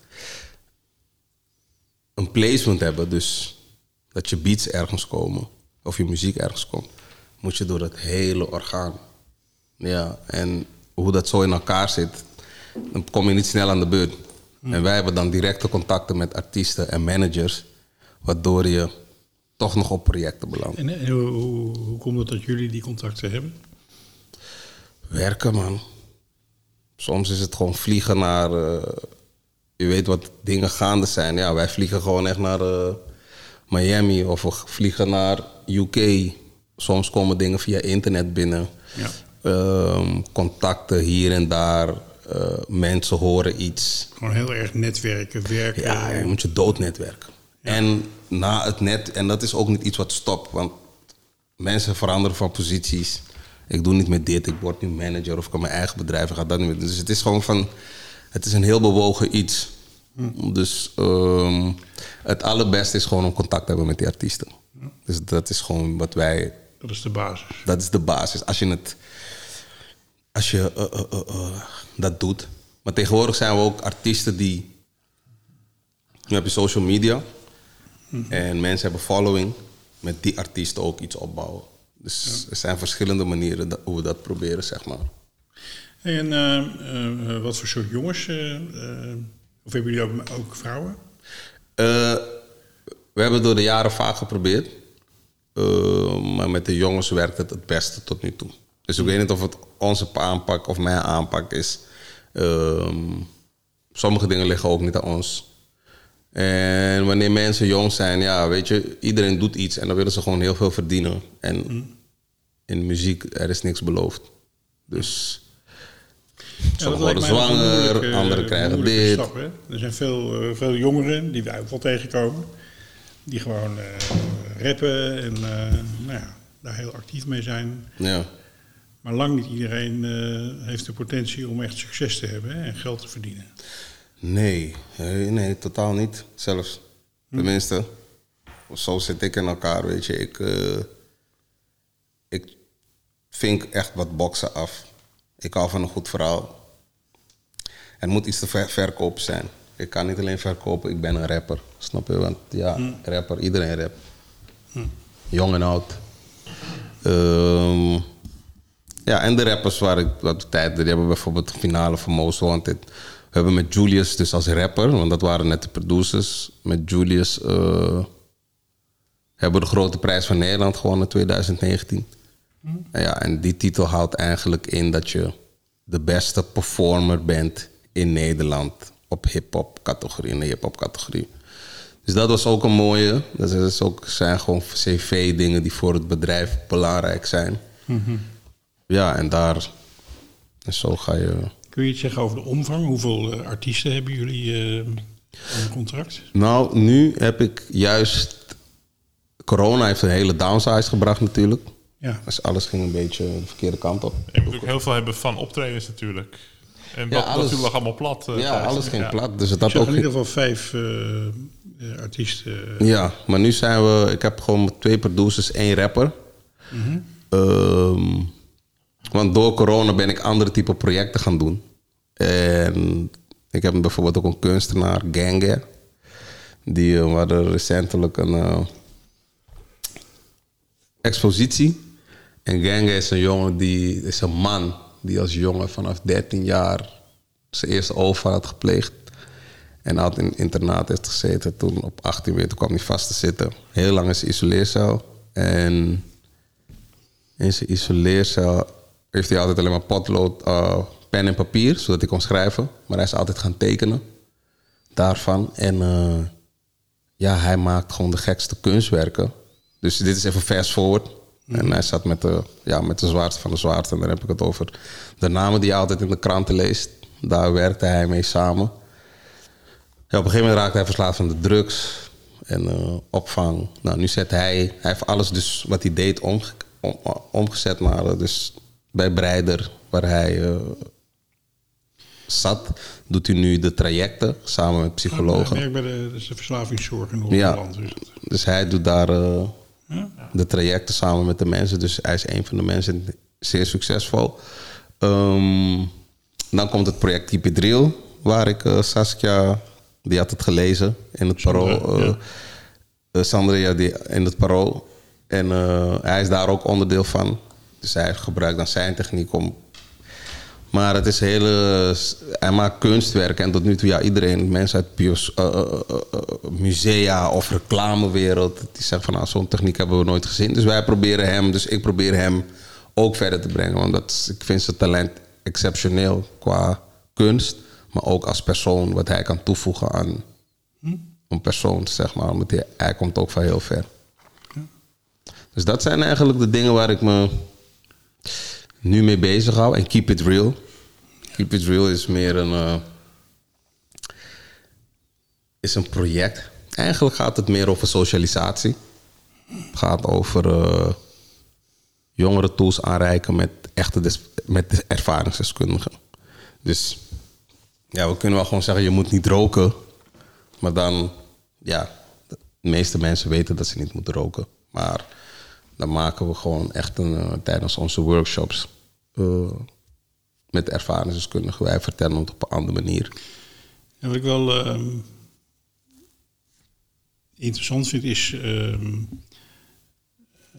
een placement hebben, dus dat je beats ergens komen of je muziek ergens komt, moet je door het hele orgaan. Ja, en hoe dat zo in elkaar zit, dan kom je niet snel aan de beurt. En wij hebben dan directe contacten met artiesten en managers, waardoor je toch nog op projecten belandt.
En, en hoe, hoe, hoe komt het dat jullie die contacten hebben?
Werken, man. Soms is het gewoon vliegen naar. eh, je weet wat dingen gaande zijn. Ja, wij vliegen gewoon echt naar eh, Miami of we vliegen naar UK. Soms komen dingen via internet binnen.
Ja.
Ehm, contacten hier en daar. Eh, mensen horen iets.
Gewoon heel erg netwerken, werken.
Ja, je moet je doodnetwerken. En na het net, en dat is ook niet iets wat stopt, want mensen veranderen van posities. Ik doe niet meer dit, ik word nu manager of ik heb mijn eigen bedrijf, ik ga dat niet meer. Dus het is gewoon van, het is een heel bewogen iets. Dus ehm, het allerbeste is gewoon om contact te hebben met die artiesten. Dus dat is gewoon wat wij
Dat is de basis.
dat is de basis. Als je, het, als je eh, eh, eh, dat doet. Maar tegenwoordig zijn we ook artiesten die. Nu heb je social media. En mensen hebben following. Met die artiesten ook iets opbouwen. Dus er zijn verschillende manieren dat- hoe we dat proberen, zeg maar.
En wat voor soort jongens? of hebben jullie ook, ook vrouwen?
We hebben het door de jaren vaak geprobeerd. Maar met de jongens werkt het het beste tot nu toe. Dus ik weet niet of het onze aanpak of mijn aanpak is. Ehm, sommige dingen liggen ook niet aan ons. En wanneer mensen jong zijn, ja, weet je, iedereen doet iets en dan willen ze gewoon heel veel verdienen. En in muziek, er is niks beloofd. Dus sommigen worden zwanger,
moeilijke-
anderen krijgen dit.
stap, er zijn veel, eh, veel jongeren, die wij ook wel tegenkomen, die gewoon eh, rappen en eh, nou ja, daar heel actief mee zijn.
Ja.
Maar lang niet iedereen eh, heeft de potentie om echt succes te hebben hè, en geld te verdienen.
Nee, nee, nee, totaal niet. Zelfs. Tenminste, zo zit ik in elkaar, weet je. Ik, eh, ik vink echt wat boksen af. Ik hou van een goed verhaal. Er moet iets te ver- verkopen zijn. Ik kan niet alleen verkopen, ik ben een rapper. Snap je? Want ja, rapper, iedereen rap. Jong en oud. Ehm, ja, en de rappers waar ik wat tijd, die hebben bijvoorbeeld de finale van Most. We hebben met Julius, dus als rapper, want dat waren net de producers, met Julius eh, hebben de grote prijs van Nederland gewonnen in 2019. En Ja, en die titel houdt eigenlijk in dat je de beste performer bent in Nederland op hip-hop categorie, in de hip-hop categorie. Dus dat was ook een mooie. Dat is ook, zijn gewoon cv-dingen die voor het bedrijf belangrijk zijn. Ja, en daar. En zo ga je.
Kun je iets zeggen over de omvang? Hoeveel eh, artiesten hebben jullie eh onder contract?
Nou, nu heb ik juist. Corona heeft een hele downsize gebracht, natuurlijk.
Ja.
Dus alles ging een beetje de verkeerde kant op.
Je moet ook heel veel hebben van optredens natuurlijk. En
Ja,
dat,
alles-
dat lag allemaal plat. eh,
Ja,
thuis.
alles ging
Ja.
plat. Dus het
Ik
had ook.
in ieder geval vijf artiesten.
Ja, maar nu zijn we. Ik heb gewoon twee producers, één rapper. Ehm, want door corona ben ik andere type projecten gaan doen. En ik heb bijvoorbeeld ook een kunstenaar, Gange. Die eh, hadden recentelijk een eh, expositie. En Gange is een jongen die is een man die als jongen vanaf 13 jaar zijn eerste overval had gepleegd. En had in het internaat heeft gezeten. Toen op 18 weer, kwam hij vast te zitten. Heel lang in zijn isoleercel. En in zijn isoleercel heeft hij altijd alleen maar potlood, eh, pen en papier, zodat hij kon schrijven. Maar hij is altijd gaan tekenen daarvan. En eh, ja, hij maakt gewoon de gekste kunstwerken. Dus dit is even fast forward. En hij zat met de, ja, met de zwaarte van de zwaarte. En dan heb ik het over de namen die je altijd in de kranten leest. Daar werkte hij mee samen. Ja, op een gegeven moment raakte hij verslaafd van de drugs en eh, opvang. Nou, nu zet hij, hij heeft alles dus wat hij deed omge- om- omgezet naar eh, dus bij Breider, waar hij eh, zat, doet hij nu de trajecten samen met psychologen.
Hij werkt bij de, is de verslavingszorg in
Ja.
Noord-Holland. Dus
Dus hij doet daar eh,
Ja.
de trajecten samen met de mensen. Dus hij is een van de mensen zeer succesvol. Ehm, dan komt het project It Real, waar ik eh, Saskia, die had het gelezen in het
Sandra,
parool.
ja.
Sandra, ja, die, in het parool. En hij is daar ook onderdeel van. Dus hij gebruikt dan zijn techniek om maar het is hele. Hij maakt kunstwerken en tot nu toe, ja, iedereen, mensen uit bios, eh, eh, eh, musea of reclamewereld, die zeggen van nou, zo'n techniek hebben we nooit gezien. Dus wij proberen hem, dus ik probeer hem ook verder te brengen. Want dat, is- ik vind zijn talent exceptioneel qua kunst, maar ook als persoon, wat hij kan toevoegen aan een persoon, zeg maar. Want hij, hij komt ook van heel ver. Dus dat zijn eigenlijk de dingen waar ik me nu mee bezig hou. En Keep It Real. Keep It Real is meer een... eh, is een project. Eigenlijk gaat het meer over socialisatie. Het gaat over eh jongeren tools aanreiken met echte met ervaringsdeskundigen. Dus ja, we kunnen wel gewoon zeggen, je moet niet roken. Maar dan, ja, de meeste mensen weten dat ze niet moeten roken. Maar dan maken we gewoon echt een, eh, tijdens onze workshops eh, met ervaringsdeskundigen. Wij vertellen het op een andere manier.
Wat ik wel ehm, interessant vind is. ehm,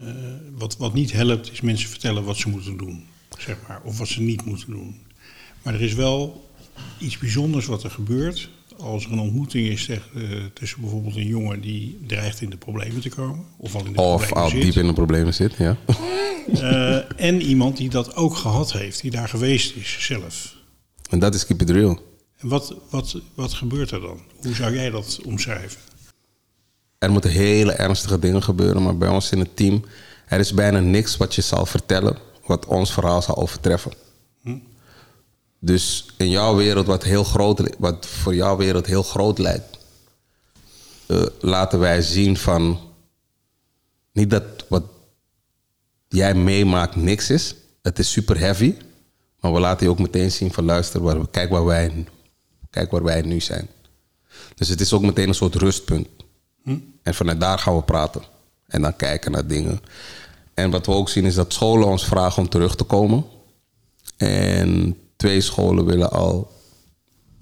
eh, wat, wat niet helpt, is mensen vertellen wat ze moeten doen. Zeg maar, of wat ze niet moeten doen. Maar er is wel iets bijzonders wat er gebeurt. Als er een ontmoeting is zeg, eh, tussen bijvoorbeeld een jongen die dreigt in de problemen te komen. Of al in de
Of
problemen
al
zit.
diep in de problemen zit, ja.
Eh, en iemand die dat ook gehad heeft, die daar geweest is zelf.
En dat is Keep It Real.
En wat, wat, wat gebeurt er dan? Hoe zou jij dat omschrijven?
Er moeten hele ernstige dingen gebeuren, maar bij ons in het team... er is bijna niks wat je zal vertellen... wat ons verhaal zal overtreffen. Dus in jouw wereld, wat, heel groot, wat voor jouw wereld heel groot lijkt... eh, laten wij zien van... niet dat wat jij meemaakt niks is. Het is super heavy. Maar we laten je ook meteen zien van... luister, waar, kijk, waar wij, kijk waar wij nu zijn. Dus het is ook meteen een soort rustpunt. En vanuit daar gaan we praten. En dan kijken naar dingen. En wat we ook zien is dat scholen ons vragen om terug te komen. En twee scholen willen al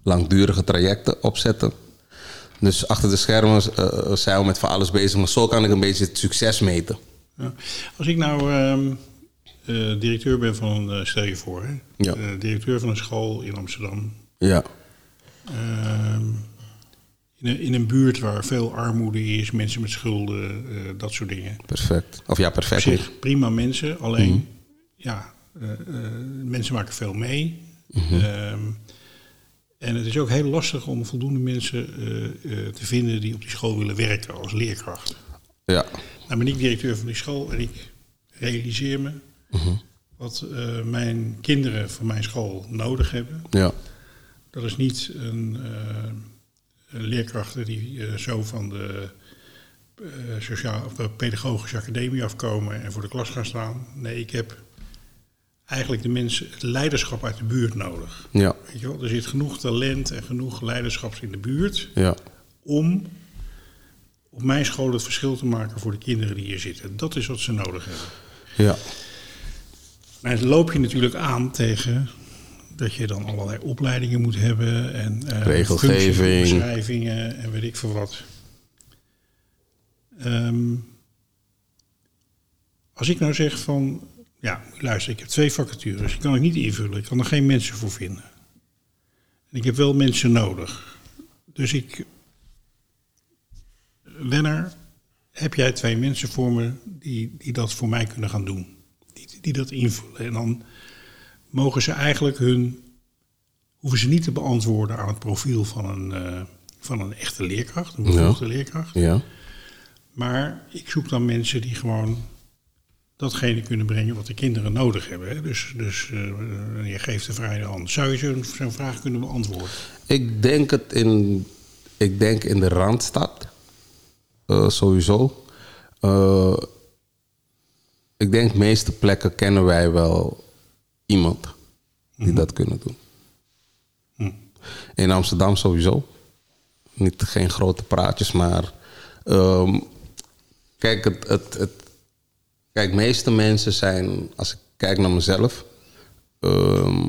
langdurige trajecten opzetten. Dus achter de schermen eh, zijn we met van alles bezig. Maar zo kan ik een beetje het succes meten.
Ja. Als ik nou ehm, eh, directeur ben van eh, stel je voor, hè?
Ja.
Directeur van een school in Amsterdam.
Ja.
Ehm, in een, in een buurt waar veel armoede is, mensen met schulden, dat soort dingen.
Perfect. Of ja, perfect
zich prima mensen, alleen ja, eh, eh, mensen maken veel mee. Ehm, en het is ook heel lastig om voldoende mensen eh, eh, te vinden die op die school willen werken als leerkracht.
Ja.
Nou ben ik directeur van die school en ik realiseer me wat eh, mijn kinderen van mijn school nodig hebben.
Ja.
Dat is niet een, een leerkrachten die zo van de sociaal, of de pedagogische academie afkomen en voor de klas gaan staan. Nee, ik heb eigenlijk de mensen, het leiderschap uit de buurt nodig.
Ja.
Weet je wel? Er zit genoeg talent en genoeg leiderschaps in de buurt
Ja.
om op mijn school het verschil te maken voor de kinderen die hier zitten. Dat is wat ze nodig hebben.
Ja.
Maar dan loop je natuurlijk aan tegen dat je dan allerlei opleidingen moet hebben en eh,
Regelgeving.
functiebeschrijvingen en weet ik veel wat. Ehm, als ik nou zeg van, ja, luister, ik heb twee vacatures, die kan ik niet invullen, ik kan er geen mensen voor vinden. En ik heb wel mensen nodig. Dus ik, Wenner, heb jij twee mensen voor me die, die dat voor mij kunnen gaan doen? Die, die dat invullen. En dan mogen ze eigenlijk hun, hoeven ze niet te beantwoorden aan het profiel van een, eh, van een echte leerkracht, een bevoegde leerkracht.
Ja.
Maar ik zoek dan mensen die gewoon datgene kunnen brengen wat de kinderen nodig hebben. Hè? Dus, dus eh, je geeft de vrije hand. Zou je zo'n vraag kunnen beantwoorden?
Ik denk het in, ik denk in de Randstad. Eh, sowieso. Eh, ik denk de meeste plekken kennen wij wel iemand die dat kunnen doen. In Amsterdam sowieso. Niet, geen grote praatjes, maar... ehm, kijk, het, het, het, kijk, meeste mensen zijn... Als ik kijk naar mezelf... ehm,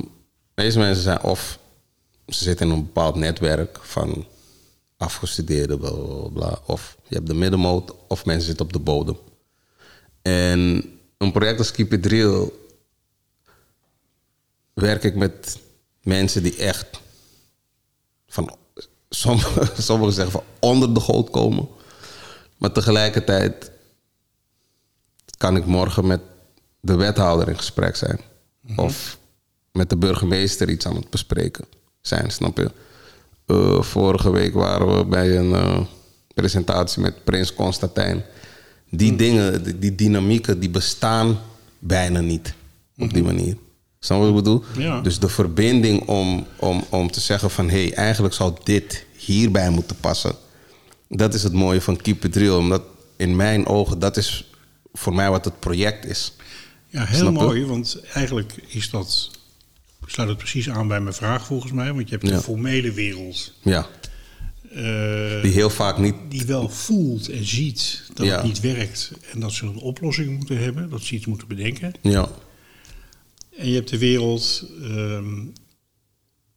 meeste mensen zijn of ze zitten in een bepaald netwerk van afgestudeerden, bla, bla, bla. Of je hebt de middenmoot, of mensen zitten op de bodem. En een project als Keep It Real werk ik met mensen die echt van, sommigen zeggen van onder de goot komen. Maar tegelijkertijd kan ik morgen met de wethouder in gesprek zijn. Of met de burgemeester iets aan het bespreken zijn, snap je? Eh, vorige week waren we bij een eh, presentatie met Prins Constantijn. Die dingen, die, die dynamieken, die bestaan bijna niet op die manier. Snap je wat ik bedoel?
Ja.
Dus de verbinding om, om, om te zeggen van... hé, hey, eigenlijk zou dit hierbij moeten passen. Dat is het mooie van Keep It Real. Omdat in mijn ogen, dat is voor mij wat het project is.
Ja, heel
Snap je?
mooi, want eigenlijk is dat, sluit het precies aan bij mijn vraag volgens mij. Want je hebt
Ja.
de formele wereld
Ja,
eh,
die heel vaak niet...
die wel voelt en ziet dat
Ja.
het niet werkt. En dat ze een oplossing moeten hebben, dat ze iets moeten bedenken.
Ja,
En je hebt de wereld ehm,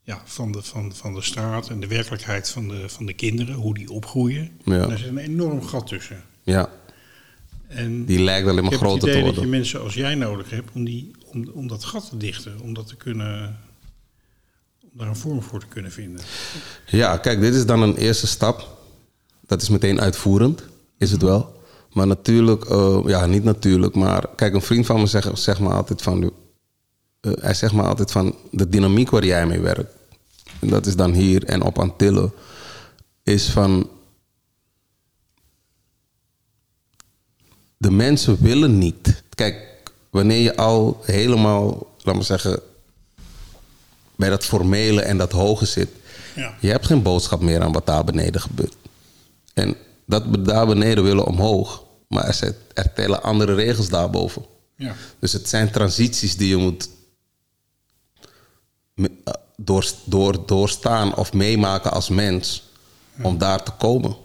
ja, van, de, van, van de straat en de werkelijkheid van de, van de kinderen, hoe die opgroeien.
Ja.
En daar zit een enorm gat tussen.
ja,
En
die lijkt alleen
ik
maar
heb
groter te
idee dat je
worden.
mensen als jij nodig hebt om, die, om, om dat gat te dichten, om dat te kunnen, om daar een vorm voor te kunnen vinden.
Ja, kijk, dit is dan een eerste stap. Dat is meteen uitvoerend, is het wel. Maar natuurlijk, eh, ja, niet natuurlijk, maar kijk, een vriend van me zegt, zegt me altijd van, eh, hij zegt me altijd van de dynamiek waar jij mee werkt. En dat is dan hier en op Antillen, is van de mensen willen niet. Kijk, wanneer je al helemaal, laat maar zeggen, bij dat formele en dat hoge zit,
Ja.
je hebt geen boodschap meer aan wat daar beneden gebeurt. En dat we daar beneden willen omhoog, maar er, zijn, er tellen andere regels daarboven.
Ja.
Dus het zijn transities die je moet eh, door, door, doorstaan of meemaken als mens om daar te komen.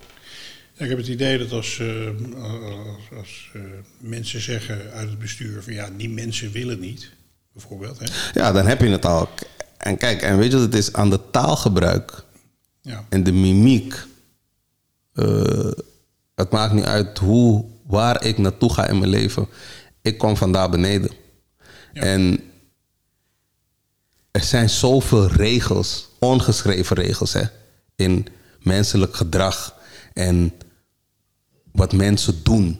Ik heb het idee dat als, eh, als, als eh, mensen zeggen uit het bestuur van ja, die mensen willen niet, bijvoorbeeld. Hè?
Ja, dan heb je het al. En kijk, en weet je wat het is? Aan de taalgebruik
Ja.
en de mimiek. eh, het maakt niet uit hoe, waar ik naartoe ga in mijn leven. Ik kom van daar beneden.
Ja.
En er zijn zoveel regels, ongeschreven regels, hè, in menselijk gedrag en wat mensen doen.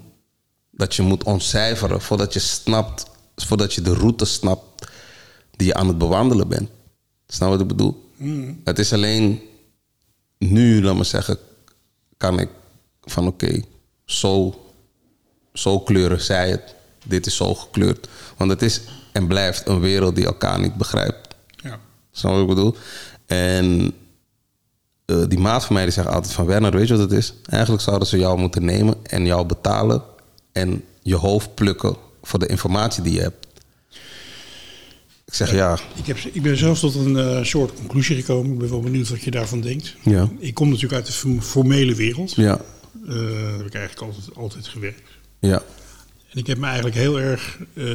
Dat je moet ontcijferen voordat je snapt, voordat je de route snapt die je aan het bewandelen bent. Snap je wat ik bedoel? Het is alleen nu, laat maar zeggen, kan ik van oké, zo, zo kleuren zij het. Dit is zo gekleurd. Want het is en blijft een wereld die elkaar niet begrijpt.
Ja.
Snap je wat ik bedoel? En eh, die maat van mij die zegt altijd van... Werner, weet je wat het is? Eigenlijk zouden ze jou moeten nemen en jou betalen... en je hoofd plukken voor de informatie die je hebt. Ik zeg ja,
Ik, heb, ik ben zelf tot een eh, soort conclusie gekomen. Ik ben wel benieuwd wat je daarvan denkt.
Ja.
Ik kom natuurlijk uit de form- formele wereld.
ja,
Eh, daar heb ik eigenlijk altijd, altijd gewerkt.
ja,
En ik heb me eigenlijk heel erg eh,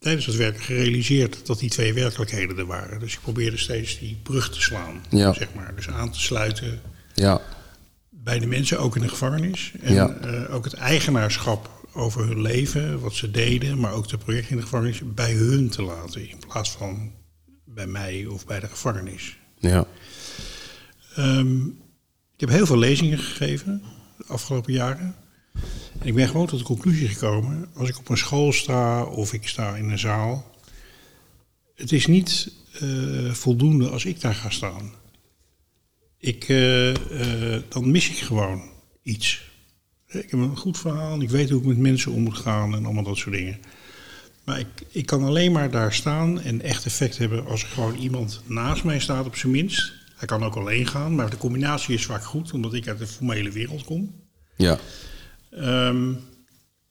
tijdens het werk gerealiseerd dat die twee werkelijkheden er waren. Dus ik probeerde steeds die brug te slaan,
Ja.
zeg maar. Dus aan te sluiten
ja,
bij de mensen, ook in de gevangenis. En
Ja.
eh, ook het eigenaarschap over hun leven, wat ze deden, maar ook de projecten in de gevangenis, bij hun te laten. In plaats van bij mij of bij de gevangenis.
ja,
Ehm, ik heb heel veel lezingen gegeven de afgelopen jaren. Ik ben gewoon tot de conclusie gekomen, als ik op een school sta of ik sta in een zaal, het is niet eh, voldoende als ik daar ga staan. Ik, eh, eh, dan mis ik gewoon iets. Ik heb een goed verhaal ik weet hoe ik met mensen om moet gaan en allemaal dat soort dingen. Maar ik, ik kan alleen maar daar staan en echt effect hebben als er gewoon iemand naast mij staat, op zijn minst. Hij kan ook alleen gaan, maar de combinatie is vaak goed, omdat ik uit de formele wereld kom.
ja,
Ehm,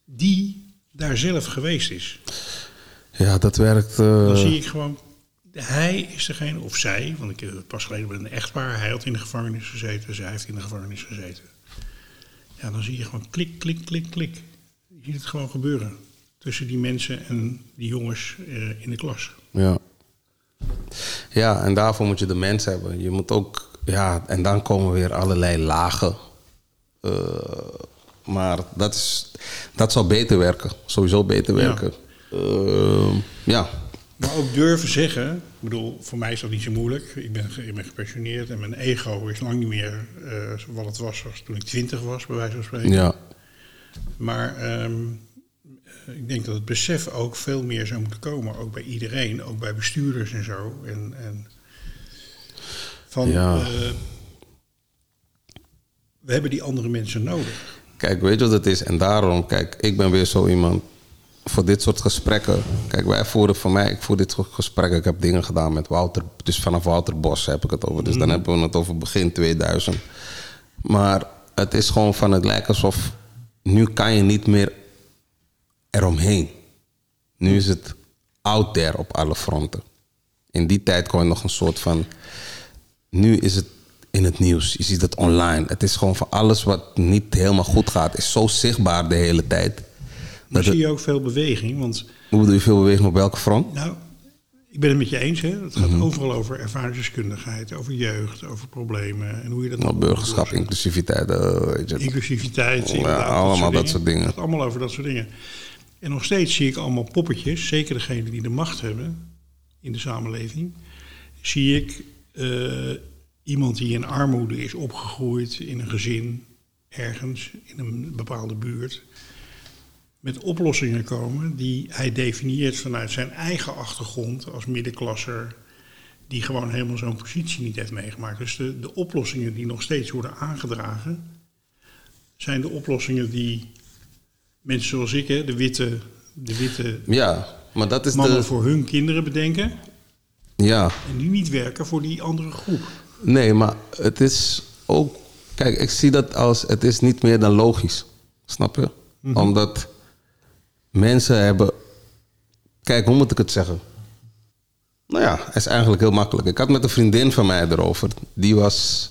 die daar zelf geweest is.
ja, dat werkt. eh,
Dan zie ik gewoon, hij is degene, of zij, want ik heb het pas geleden met een echtpaar, hij had in de gevangenis gezeten, zij heeft in de gevangenis gezeten. Ja, dan zie je gewoon klik, klik, klik, klik. Je ziet het gewoon gebeuren tussen die mensen en die jongens eh, in de klas.
Ja. Ja, en daarvoor moet je de mens hebben. Je moet ook, ja, en dan komen weer allerlei lagen. Eh, maar dat, is, dat zal beter werken. Sowieso beter
Ja.
werken. Eh, ja,
Maar ook durven zeggen, ik bedoel, voor mij is dat niet zo moeilijk. Ik ben, ik ben gepensioneerd en mijn ego is lang niet meer eh, wat het was als toen ik twintig was, bij wijze van spreken.
ja,
Maar ehm, eh, ik denk dat het besef ook veel meer zou moeten komen, ook bij iedereen, ook bij bestuurders en zo. En, en van,
Ja.
eh, we hebben die andere mensen nodig.
Kijk, weet je wat het is? En daarom, kijk, ik ben weer zo iemand voor dit soort gesprekken. Kijk, wij voeren voor mij, ik voer dit soort gesprekken. Ik heb dingen gedaan met Wouter, dus vanaf Wouter Bos heb ik het over. Dus dan hebben we het over begin 2000. Maar het is gewoon van het lijkt alsof nu kan je niet meer eromheen. Nu is het out there op alle fronten. In die tijd kon je nog een soort van. Nu is het in het nieuws. Je ziet het online. Het is gewoon van alles wat niet helemaal goed gaat, is zo zichtbaar de hele tijd.
Maar zie je ook veel beweging, want
hoe bedoel je veel beweging op welke front?
Nou, ik ben het met je eens. Hè? Het gaat
Mhm.
overal over ervaringsdeskundigheid, over jeugd, over problemen en hoe je dat
Nou, burgerschap, inclusiviteit, eh, weet je.
inclusiviteit,
Ja, allemaal dat soort dingen.
Het gaat allemaal over dat soort dingen. En nog steeds zie ik allemaal poppetjes, zeker degenen die de macht hebben in de samenleving, zie ik eh, iemand die in armoede is opgegroeid in een gezin, ergens in een bepaalde buurt, met oplossingen komen die hij definieert vanuit zijn eigen achtergrond als middenklasser, die gewoon helemaal zo'n positie niet heeft meegemaakt. Dus de, de oplossingen die nog steeds worden aangedragen, zijn de oplossingen die mensen zoals ik, hè, de witte, de witte
Ja, maar dat is
mannen
de.
voor hun kinderen bedenken.
Ja,
En die niet werken voor die andere groep.
Nee, maar het is ook. Kijk, ik zie dat als. Het is niet meer dan logisch. Snap je? Omdat mensen hebben. Kijk, hoe moet ik het zeggen? Nou ja, het is eigenlijk heel makkelijk. Ik had met een vriendin van mij erover. Die was.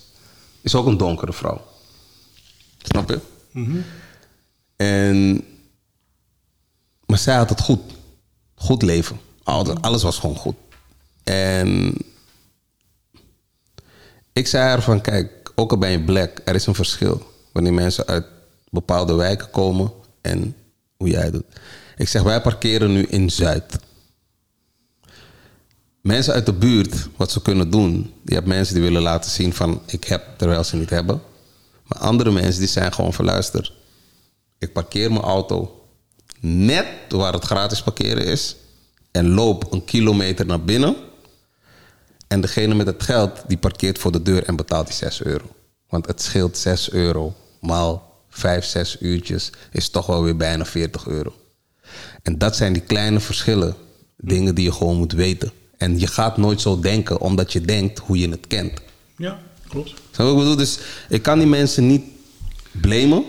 Is ook een donkere vrouw. Snap je? En. Maar zij had het goed. Goed leven. Alles was gewoon goed. En. Ik zei haar van, kijk, ook al ben je black, er is een verschil. Wanneer mensen uit bepaalde wijken komen en hoe jij doet. Ik zeg, wij parkeren nu in Zuid. mensen uit de buurt, wat ze kunnen doen. Je hebt mensen die willen laten zien van ik heb terwijl ze niet hebben. Maar andere mensen die zijn gewoon van. Ik parkeer mijn auto net waar het gratis parkeren is. En loop een kilometer naar binnen. En degene met het geld die parkeert voor de deur en betaalt die 6 euro. Want het scheelt 6 euro maal 5, 6 uurtjes is toch wel weer bijna 40 euro. En dat zijn die kleine verschillen. Dingen die je gewoon moet weten. En je gaat nooit zo denken omdat je denkt hoe je het kent.
Ja, klopt.
Wat ik bedoel? Dus ik kan die mensen niet blamen.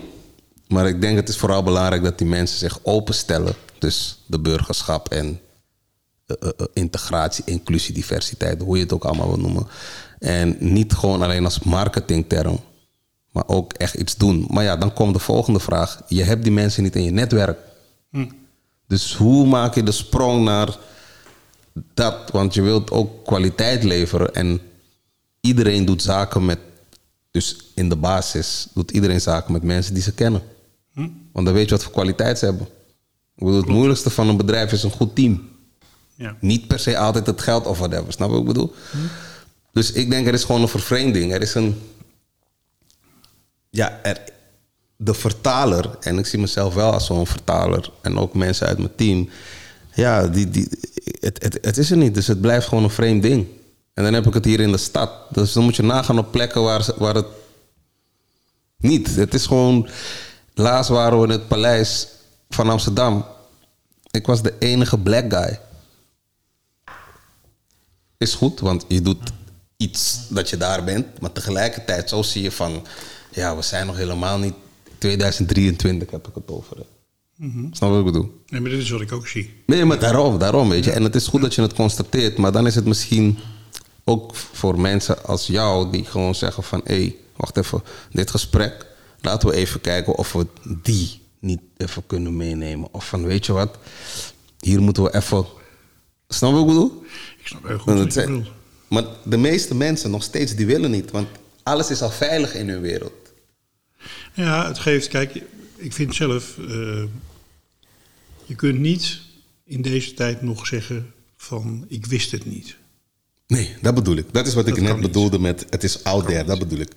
Maar ik denk het is vooral belangrijk dat die mensen zich openstellen. Dus de burgerschap en eh, eh, eh, integratie, inclusie, diversiteit, hoe je het ook allemaal wil noemen. En niet gewoon alleen als marketingterm, maar ook echt iets doen. Maar ja, dan komt de volgende vraag. Je hebt die mensen niet in je netwerk. Dus hoe maak je de sprong naar dat? Want je wilt ook kwaliteit leveren en iedereen doet zaken met, dus in de basis doet iedereen zaken met mensen die ze kennen. Want dan weet je wat voor kwaliteit ze hebben. Ik bedoel, het moeilijkste van een bedrijf is een goed team.
Ja.
Niet per se altijd het geld of whatever. Snap wat ik bedoel? Dus ik denk er is gewoon een vervreemding. Er is een. Ja, de vertaler, en ik zie mezelf wel als zo'n vertaler, en ook mensen uit mijn team. Ja, die, die, het, het, het is er niet. Dus het blijft gewoon een vreemd ding. En dan heb ik het hier in de stad. Dus dan moet je nagaan op plekken waar, waar het niet. Het is gewoon. Laatst waren we in het paleis van Amsterdam. Ik was de enige black guy. Is goed, want je doet iets dat je daar bent. Maar tegelijkertijd, zo zie je van... Ja, we zijn nog helemaal niet... 2023 heb ik het over. hè. Snap je wat ik bedoel?
Nee, maar dit is wat ik ook zie.
Nee, maar daarom, daarom, weet je. En het is goed dat je het constateert, maar dan is het misschien ook voor mensen als jou die gewoon zeggen van... hé, hey, wacht even, dit gesprek, laten we even kijken of we die niet even kunnen meenemen. Of van, weet je wat, hier moeten we even... Snap wat ik bedoel?
Ik snap heel goed wat je bedoelt.
maar de meeste mensen nog steeds, die willen niet. Want alles is al veilig in hun wereld.
Ja, het geeft, kijk, ik vind zelf, eh, je kunt niet in deze tijd nog zeggen van ik wist het niet.
Nee, dat bedoel ik. Dat is wat ik net
niet.
bedoelde met het is out there. Dat bedoel ik.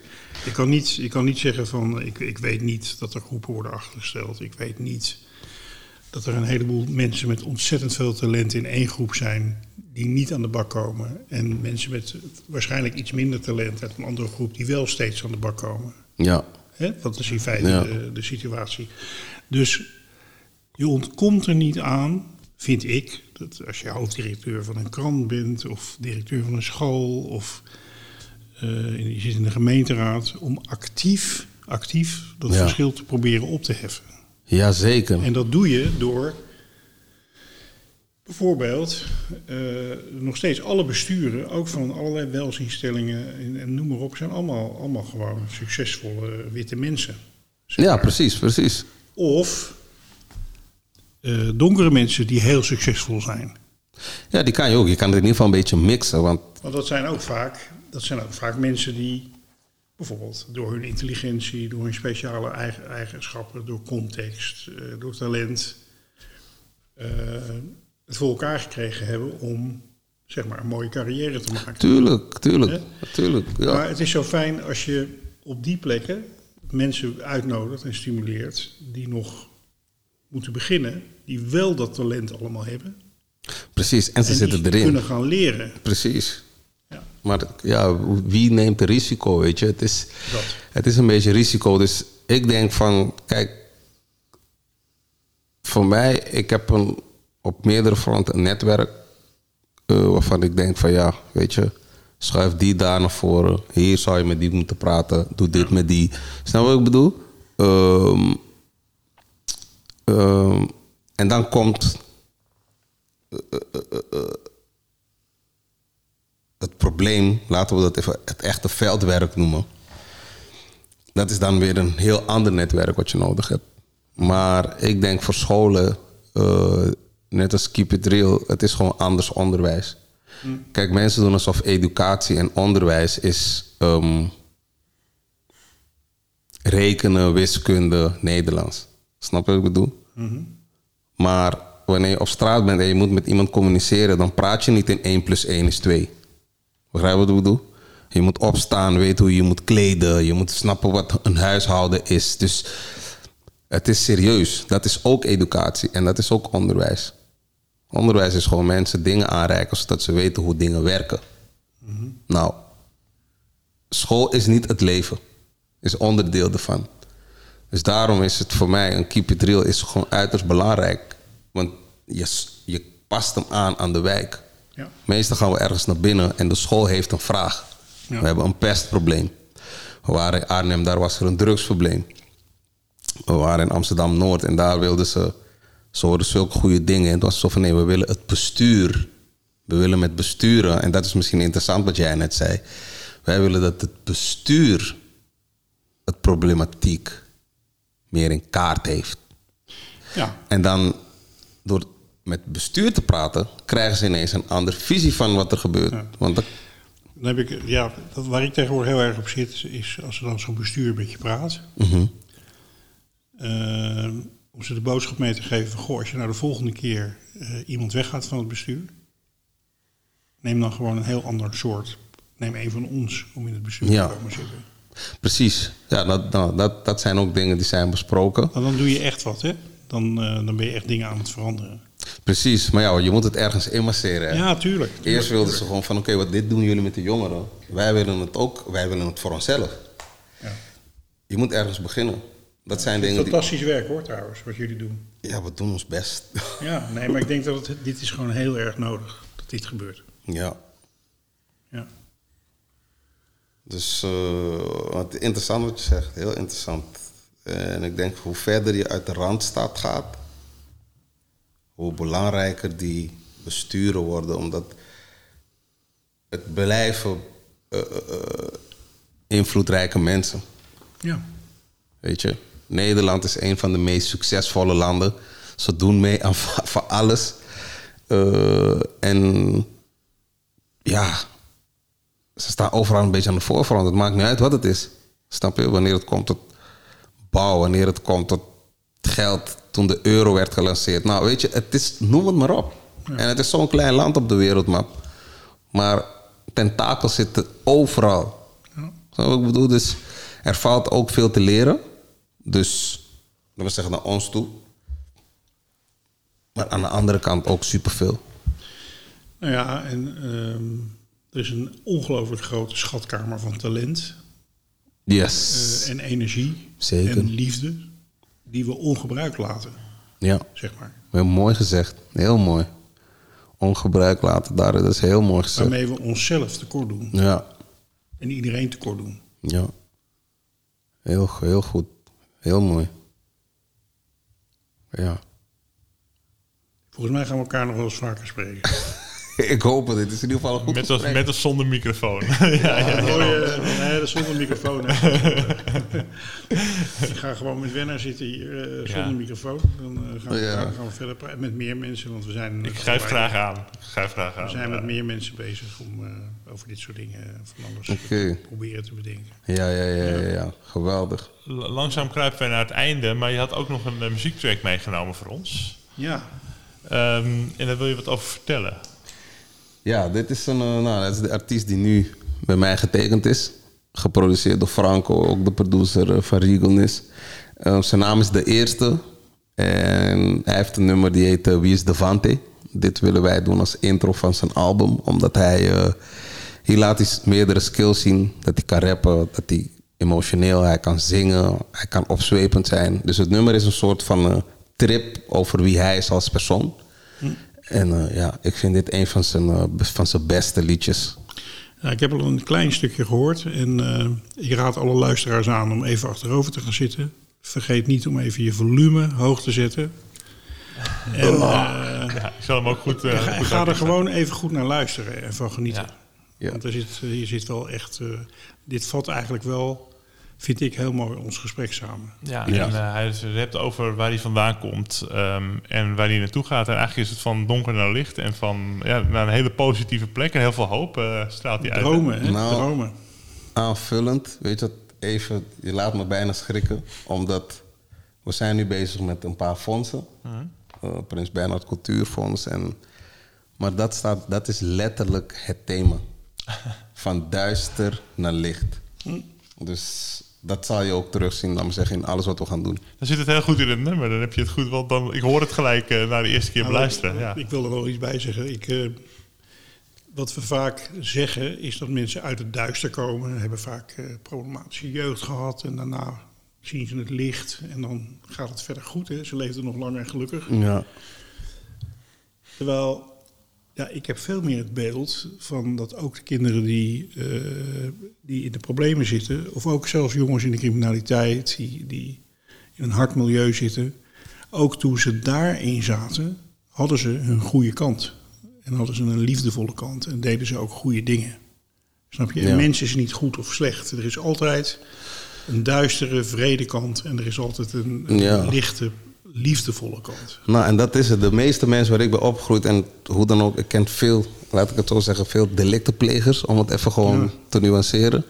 Je kan niet, je kan niet zeggen van ik, ik weet niet dat er groepen worden achtergesteld. Ik weet niet dat er een heleboel mensen met ontzettend veel talent in één groep zijn die niet aan de bak komen. En mensen met waarschijnlijk iets minder talent uit een andere groep die wel steeds aan de bak komen.
Ja.
Dat is in feite
Ja.
de, de situatie. Dus je ontkomt er niet aan, vind ik, dat als je hoofddirecteur van een krant bent, of directeur van een school, of eh, je zit in de gemeenteraad, om actief, actief dat
Ja.
verschil te proberen op te heffen.
Jazeker.
En dat doe je door bijvoorbeeld eh, nog steeds alle besturen, ook van allerlei welzijnstellingen en, en noem maar op, zijn allemaal, allemaal gewoon succesvolle witte mensen. zeg
Ja, precies, precies.
Of eh, donkere mensen die heel succesvol zijn.
Ja, die kan je ook. Je kan het in ieder geval een beetje mixen. Want
Want dat zijn ook vaak, dat zijn ook vaak mensen die bijvoorbeeld door hun intelligentie, door hun speciale eigen, eigenschappen, door context, eh, door talent, het voor elkaar gekregen hebben om zeg maar een mooie carrière te maken.
tuurlijk, tuurlijk, tuurlijk. Ja.
Maar het is zo fijn als je op die plekken mensen uitnodigt en stimuleert die nog moeten beginnen, die wel dat talent allemaal hebben.
precies, en ze
en
zitten erin.
kunnen gaan leren.
Precies.
Ja.
Maar ja, wie neemt de risico, weet je? Het is,
Dat.
het is een beetje risico. Dus ik denk van, kijk, voor mij, ik heb een, op meerdere fronten een netwerk eh, waarvan ik denk van ja, weet je, schuif die daar naar voren. Hier zou je met die moeten praten. Doe dit met die. Snap wat ik bedoel? Ehm, ehm, en dan komt het probleem, laten we dat even het echte veldwerk noemen. Dat is dan weer een heel ander netwerk wat je nodig hebt. Maar ik denk voor scholen, eh, net als Keep It Real, het is gewoon anders onderwijs. Kijk, mensen doen alsof educatie en onderwijs is ehm, rekenen, wiskunde, Nederlands. Snap je wat ik bedoel? Maar wanneer je op straat bent en je moet met iemand communiceren, dan praat je niet in 1 plus 1 is 2. Begrijp je wat ik bedoel? Je moet opstaan, weten hoe je moet kleden, je moet snappen wat een huishouden is. Dus het is serieus. Dat is ook educatie en dat is ook onderwijs. Onderwijs is gewoon mensen dingen aanreiken zodat ze weten hoe dingen werken. Nou, school is niet het leven, is onderdeel ervan. Dus daarom is het voor mij, een keep it real is gewoon uiterst belangrijk. Want je, je past hem aan aan de wijk.
Ja.
Meestal gaan we ergens naar binnen en de school heeft een vraag.
Ja.
We hebben een pestprobleem. We waren in Arnhem, daar was er een drugsprobleem. We waren in Amsterdam-Noord en daar wilden ze... Ze hoorden zulke goede dingen. En het was zo van, nee, we willen het bestuur. We willen met besturen. En dat is misschien interessant wat jij net zei. Wij willen dat het bestuur het problematiek meer in kaart heeft.
Ja,
En dan door met bestuur te praten, krijgen ze ineens een andere visie van wat er gebeurt. Want dat,
dan heb ik, ja dat, waar ik tegenwoordig heel erg op zit, is als er dan zo'n bestuur met je praat.
Mhm.
eh, om ze de boodschap mee te geven van, goh, als je nou de volgende keer eh, iemand weggaat van het bestuur, neem dan gewoon een heel ander soort. Neem een van ons om in het bestuur
Ja.
te komen zitten.
precies. Ja, dat, nou, dat, dat zijn ook dingen die zijn besproken.
Nou, dan doe je echt wat, hè? Dan, eh, dan ben je echt dingen aan het veranderen.
Precies, maar ja, je moet het ergens inmasseren. hè.
Ja, tuurlijk.
Eerst wilden ze gewoon van, oké, wat dit doen jullie met de jongeren. Wij willen het ook, wij willen het voor onszelf.
Ja.
Je moet ergens beginnen. Dat zijn dingen die...
Fantastisch werk hoor trouwens, wat jullie doen.
Ja, we doen ons best.
Ja, nee, maar ik denk dat het, dit is gewoon heel erg nodig dat dit gebeurt.
ja.
Ja.
Dus uh, wat interessant wat je zegt, heel interessant. En ik denk hoe verder je uit de randstad gaat, hoe belangrijker die besturen worden, omdat het blijven uh, uh, invloedrijke mensen.
Ja.
Weet je, Nederland is een van de meest succesvolle landen. Ze doen mee aan van alles. Uh, en ja, ze staan overal een beetje aan de voorgrond. Het maakt niet uit wat het is. Snap je? Wanneer het komt tot bouw, wanneer het komt tot geld, toen de euro werd gelanceerd. Nou, weet je, het is, noem het maar op. Ja. En het is zo'n klein land op de wereldmap. Maar tentakels zitten overal. Ja. Zo, ik bedoel, dus er valt ook veel te leren. Dus, laten we zeggen, naar ons toe. Maar aan de andere kant ook superveel.
Nou ja, en um, er is een ongelooflijk grote schatkamer van talent.
Yes.
Uh, en energie.
Zeker.
En liefde. Die we ongebruikt laten.
Ja.
Zeg maar.
Heel mooi gezegd. Heel mooi. Ongebruikt laten, daar, dat is heel mooi gezegd.
Waarmee we onszelf tekort doen.
Ja.
En iedereen tekort doen.
Ja. Heel, heel goed. Heel mooi. Ja.
Volgens mij gaan we elkaar nog wel eens vaker spreken.
ik hoop het. Dit is in ieder geval een goed
met of, met of zonder microfoon.
ja, ja, ja, ja. Nee, dat is zonder microfoon. ik ga gewoon met Wenner zitten hier uh, zonder ja. microfoon. Dan uh, gaan, we, gaan, we, verder praten met meer mensen. Want we zijn
ik grijp graag aan. Ik grijp graag aan.
We zijn met meer mensen bezig om uh, over dit soort dingen van alles okay. proberen te bedenken.
Ja, ja, ja, ja, ja. geweldig.
Langzaam kruipen we naar het einde. Maar je had ook nog een uh, muziektrack meegenomen voor ons.
Ja.
Um, en daar wil je wat over vertellen.
Ja, dit is, een, uh, nou, dat is de artiest die nu bij mij getekend is. Geproduceerd door Franco, ook de producer uh, van Regan is. Uh, zijn naam is De Eerste. En hij heeft een nummer die heet Wie is Devante. Dit willen wij doen als intro van zijn album. Omdat hij... hier laat hij meerdere skills zien. Dat hij kan rappen, dat hij emotioneel, hij kan zingen, hij kan opzwepend zijn. Dus het nummer is een soort van uh, trip over wie hij is als persoon. En uh, ja, ik vind dit een van zijn, uh, van zijn beste liedjes.
Ja, ik heb al een klein stukje gehoord. En uh, ik raad alle luisteraars aan om even achterover te gaan zitten. Vergeet niet om even je volume hoog te zetten.
En, ja, ik zal hem ook goed.
ga, goed ga er gewoon even goed naar luisteren en van genieten. Ja. Ja. Want er zit, hier zit wel echt. dit vat eigenlijk wel vind ik heel mooi ons gesprek samen.
Ja, ja. en uh, hij hebt over waar hij vandaan komt um, en waar hij naartoe gaat. En eigenlijk is het van donker naar licht en van ja, naar een hele positieve plek en heel veel hoop uh, straalt hij uit.
Dromen, hè? Nou, Dromen.
Aanvullend, weet je wat, even, je laat me bijna schrikken, omdat we zijn nu bezig met een paar fondsen. Uh -huh. eh, Prins Bernhard Cultuurfonds. En, maar dat, staat, dat is letterlijk het thema. Van duister naar licht. Dus dat zal je ook terugzien, laat me zeggen, in alles wat we gaan doen.
Dan zit het heel goed in het nummer. Dan heb je het goed, want dan, ik hoor het gelijk uh, na de eerste keer
Nou,
beluisteren. Ja.
Ik wil er wel iets bij zeggen. Ik, eh, wat we vaak zeggen is dat mensen uit het duister komen, hebben vaak eh, problematische jeugd gehad en daarna zien ze het licht en dan gaat het verder goed. Hè? Ze leefden nog lang en gelukkig.
Ja.
Terwijl, ja, ik heb veel meer het beeld van dat ook de kinderen die, eh, die in de problemen zitten, of ook zelfs jongens in de criminaliteit, die, die in een hard milieu zitten, ook toen ze daarin zaten, hadden ze hun goede kant. En hadden ze een liefdevolle kant en deden ze ook goede dingen. Snap je?
Ja.
Een mens is niet goed of slecht. Er is altijd een duistere, vrede kant en er is altijd een, een
Ja.
lichte, liefdevolle kant.
Nou, en dat is het. De meeste mensen waar ik ben opgegroeid, en hoe dan ook, ik ken veel, laat ik het zo zeggen, veel delictenplegers, om het even gewoon
Ja.
te nuanceren.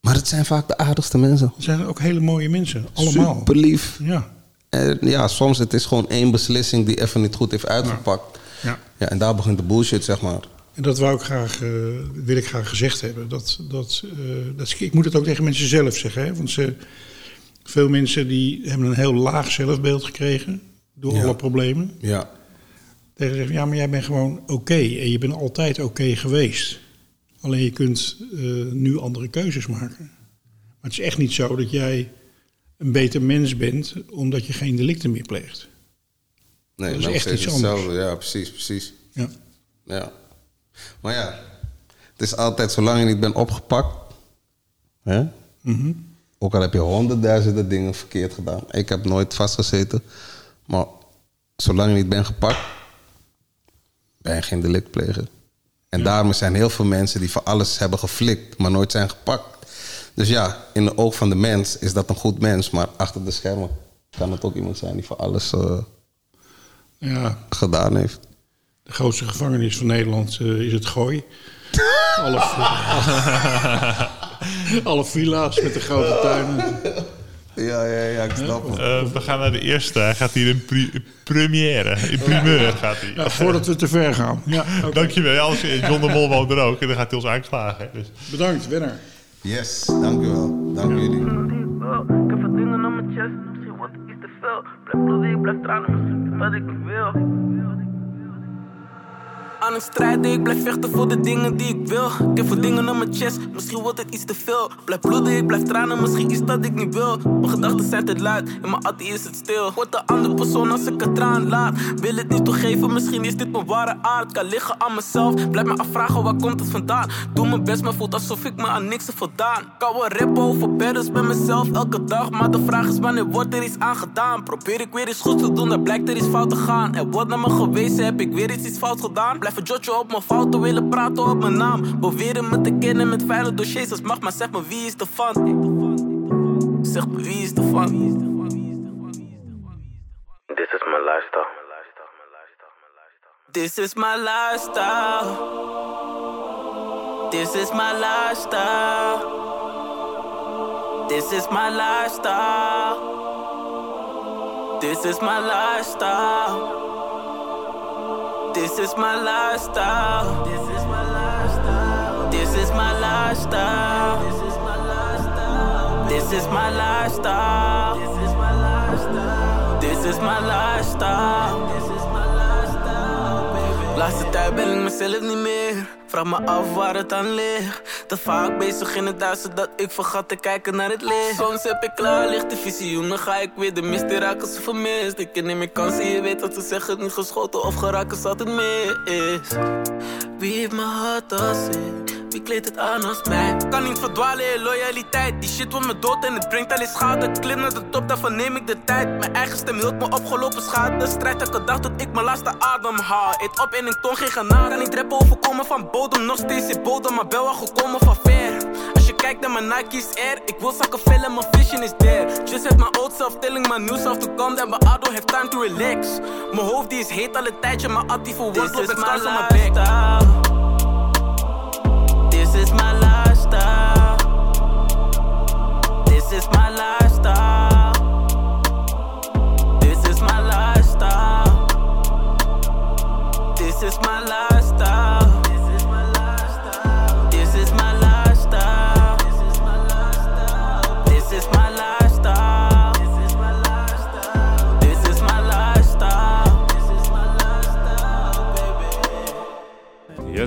Maar het zijn vaak de aardigste mensen.
Het zijn ook hele mooie mensen, allemaal.
Super lief.
Ja,
En ja, soms het is gewoon één beslissing die even niet goed heeft uitgepakt.
ja.
Ja, en daar begint de bullshit, zeg maar.
En dat wou ik graag, eh, wil ik graag gezegd hebben. Dat, dat, eh, dat, ik moet het ook tegen mensen zelf zeggen. Hè? Want ze, veel mensen die hebben een heel laag zelfbeeld gekregen door
Ja.
alle problemen.
Ja.
Tegen zeggen, ja, maar jij bent gewoon oké. en je bent altijd oké geweest. Alleen je kunt eh, nu andere keuzes maken. Maar het is echt niet zo dat jij een beter mens bent... omdat je geen delicten meer pleegt.
Nee,
Dat is echt iets anders.
hetzelfde. Ja, precies, precies.
Ja.
Ja. Maar ja, het is altijd zolang je niet bent opgepakt. Hè?
Mhm.
Ook al heb je honderdduizenden dingen verkeerd gedaan. Ik heb nooit vastgezeten. Maar zolang je niet bent gepakt, ben je geen delictpleger. En daarom zijn heel veel mensen die voor alles hebben geflikt, maar nooit zijn gepakt. Dus ja, in de oog van de mens is dat een goed mens. Maar achter de schermen kan het ook iemand zijn die voor alles eh,
ja,
gedaan heeft.
De grootste gevangenis van Nederland eh, is het Gooi. Alle, alle villa's met de grote tuinen.
Ja, ja, ja, ik snap het.
Eh, we gaan naar de eerste. Hij gaat hier in pri- première. In primeur gaat hij.
Ja, voordat we te ver gaan. Ja, oké.
Dankjewel. Ja, Als, John de Mol woont er ook. En dan gaat hij ons aanklagen. hè. Dus.
Bedankt, winnaar.
Yes, dank u wel. Dank jullie.
Ik heb dingen op mijn chest, misschien het iets te veel. Blijf bloeden, ik blijf tranen, misschien wat ik wil. Aan het strijden, ik blijf vechten voor de dingen die ik wil. Ik heb veel dingen op mijn chest, misschien wordt het iets te veel. Blijf bloeden, ik blijf tranen, misschien iets dat ik niet wil. Mijn gedachten zijn te luid, in mijn attie is het stil. Word een andere persoon als ik het traan laat. Wil het niet toegeven, misschien is dit mijn ware aard. Kan liggen aan mezelf, blijf me afvragen waar komt het vandaan. Doe mijn best, maar voelt alsof ik me aan niks heb voldaan. Kan wel rappen over battles bij mezelf elke dag. Maar de vraag is wanneer wordt er iets aan gedaan? Probeer ik weer iets goed te doen, dan blijkt er iets fout te gaan. Er wordt naar me gewezen, heb ik weer iets, iets fout gedaan? Een jotje op mijn fouten, willen praten op mijn naam. Beweren me te kennen met vuile dossiers, dat mag maar zeg me wie is de fan? Zeg me wie is de fan? This is my lifestyle. This is my lifestyle. This is my lifestyle. This is my lifestyle. This is my lifestyle. This is my lifestyle. This is my lifestyle. This is my lifestyle. This is my lifestyle. This is my lifestyle. This is my lifestyle. This is my lifestyle. This is my lifestyle, baby. Vraag me af waar het aan ligt. Te vaak bezig in het duister dat ik vergat te kijken naar het licht. Soms heb ik klaar lichte visioenen, ga ik weer de mist in raken ze vermist. Ik neem mijn kansen, je weet wat ze zeggen, niet geschoten of geraken als het mis. Wie heeft mijn hart als ik? Wie kleedt het aan als mij? Kan niet verdwalen in loyaliteit. Die shit wordt me dood en het brengt al in schade. Klim naar de top, daarvan neem ik de tijd. Mijn eigen stem hield me opgelopen schade. Strijd elke dag tot ik mijn laatste adem haal. Eet op en ik toon geen genade. Kan niet rappen overkomen van bodem. Nog steeds in bodem, maar wel al gekomen van ver. Als je kijkt naar mijn Nike's Air. Ik wil zakken vullen, mijn vision is there. Just at my old self, telling my new self to come. But I don't have time to relax. Mijn hoofd die is heet al een tijdje. Maar actief voor klop en stars on my back.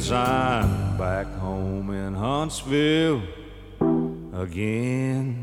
guess I'm back home in
Huntsville again.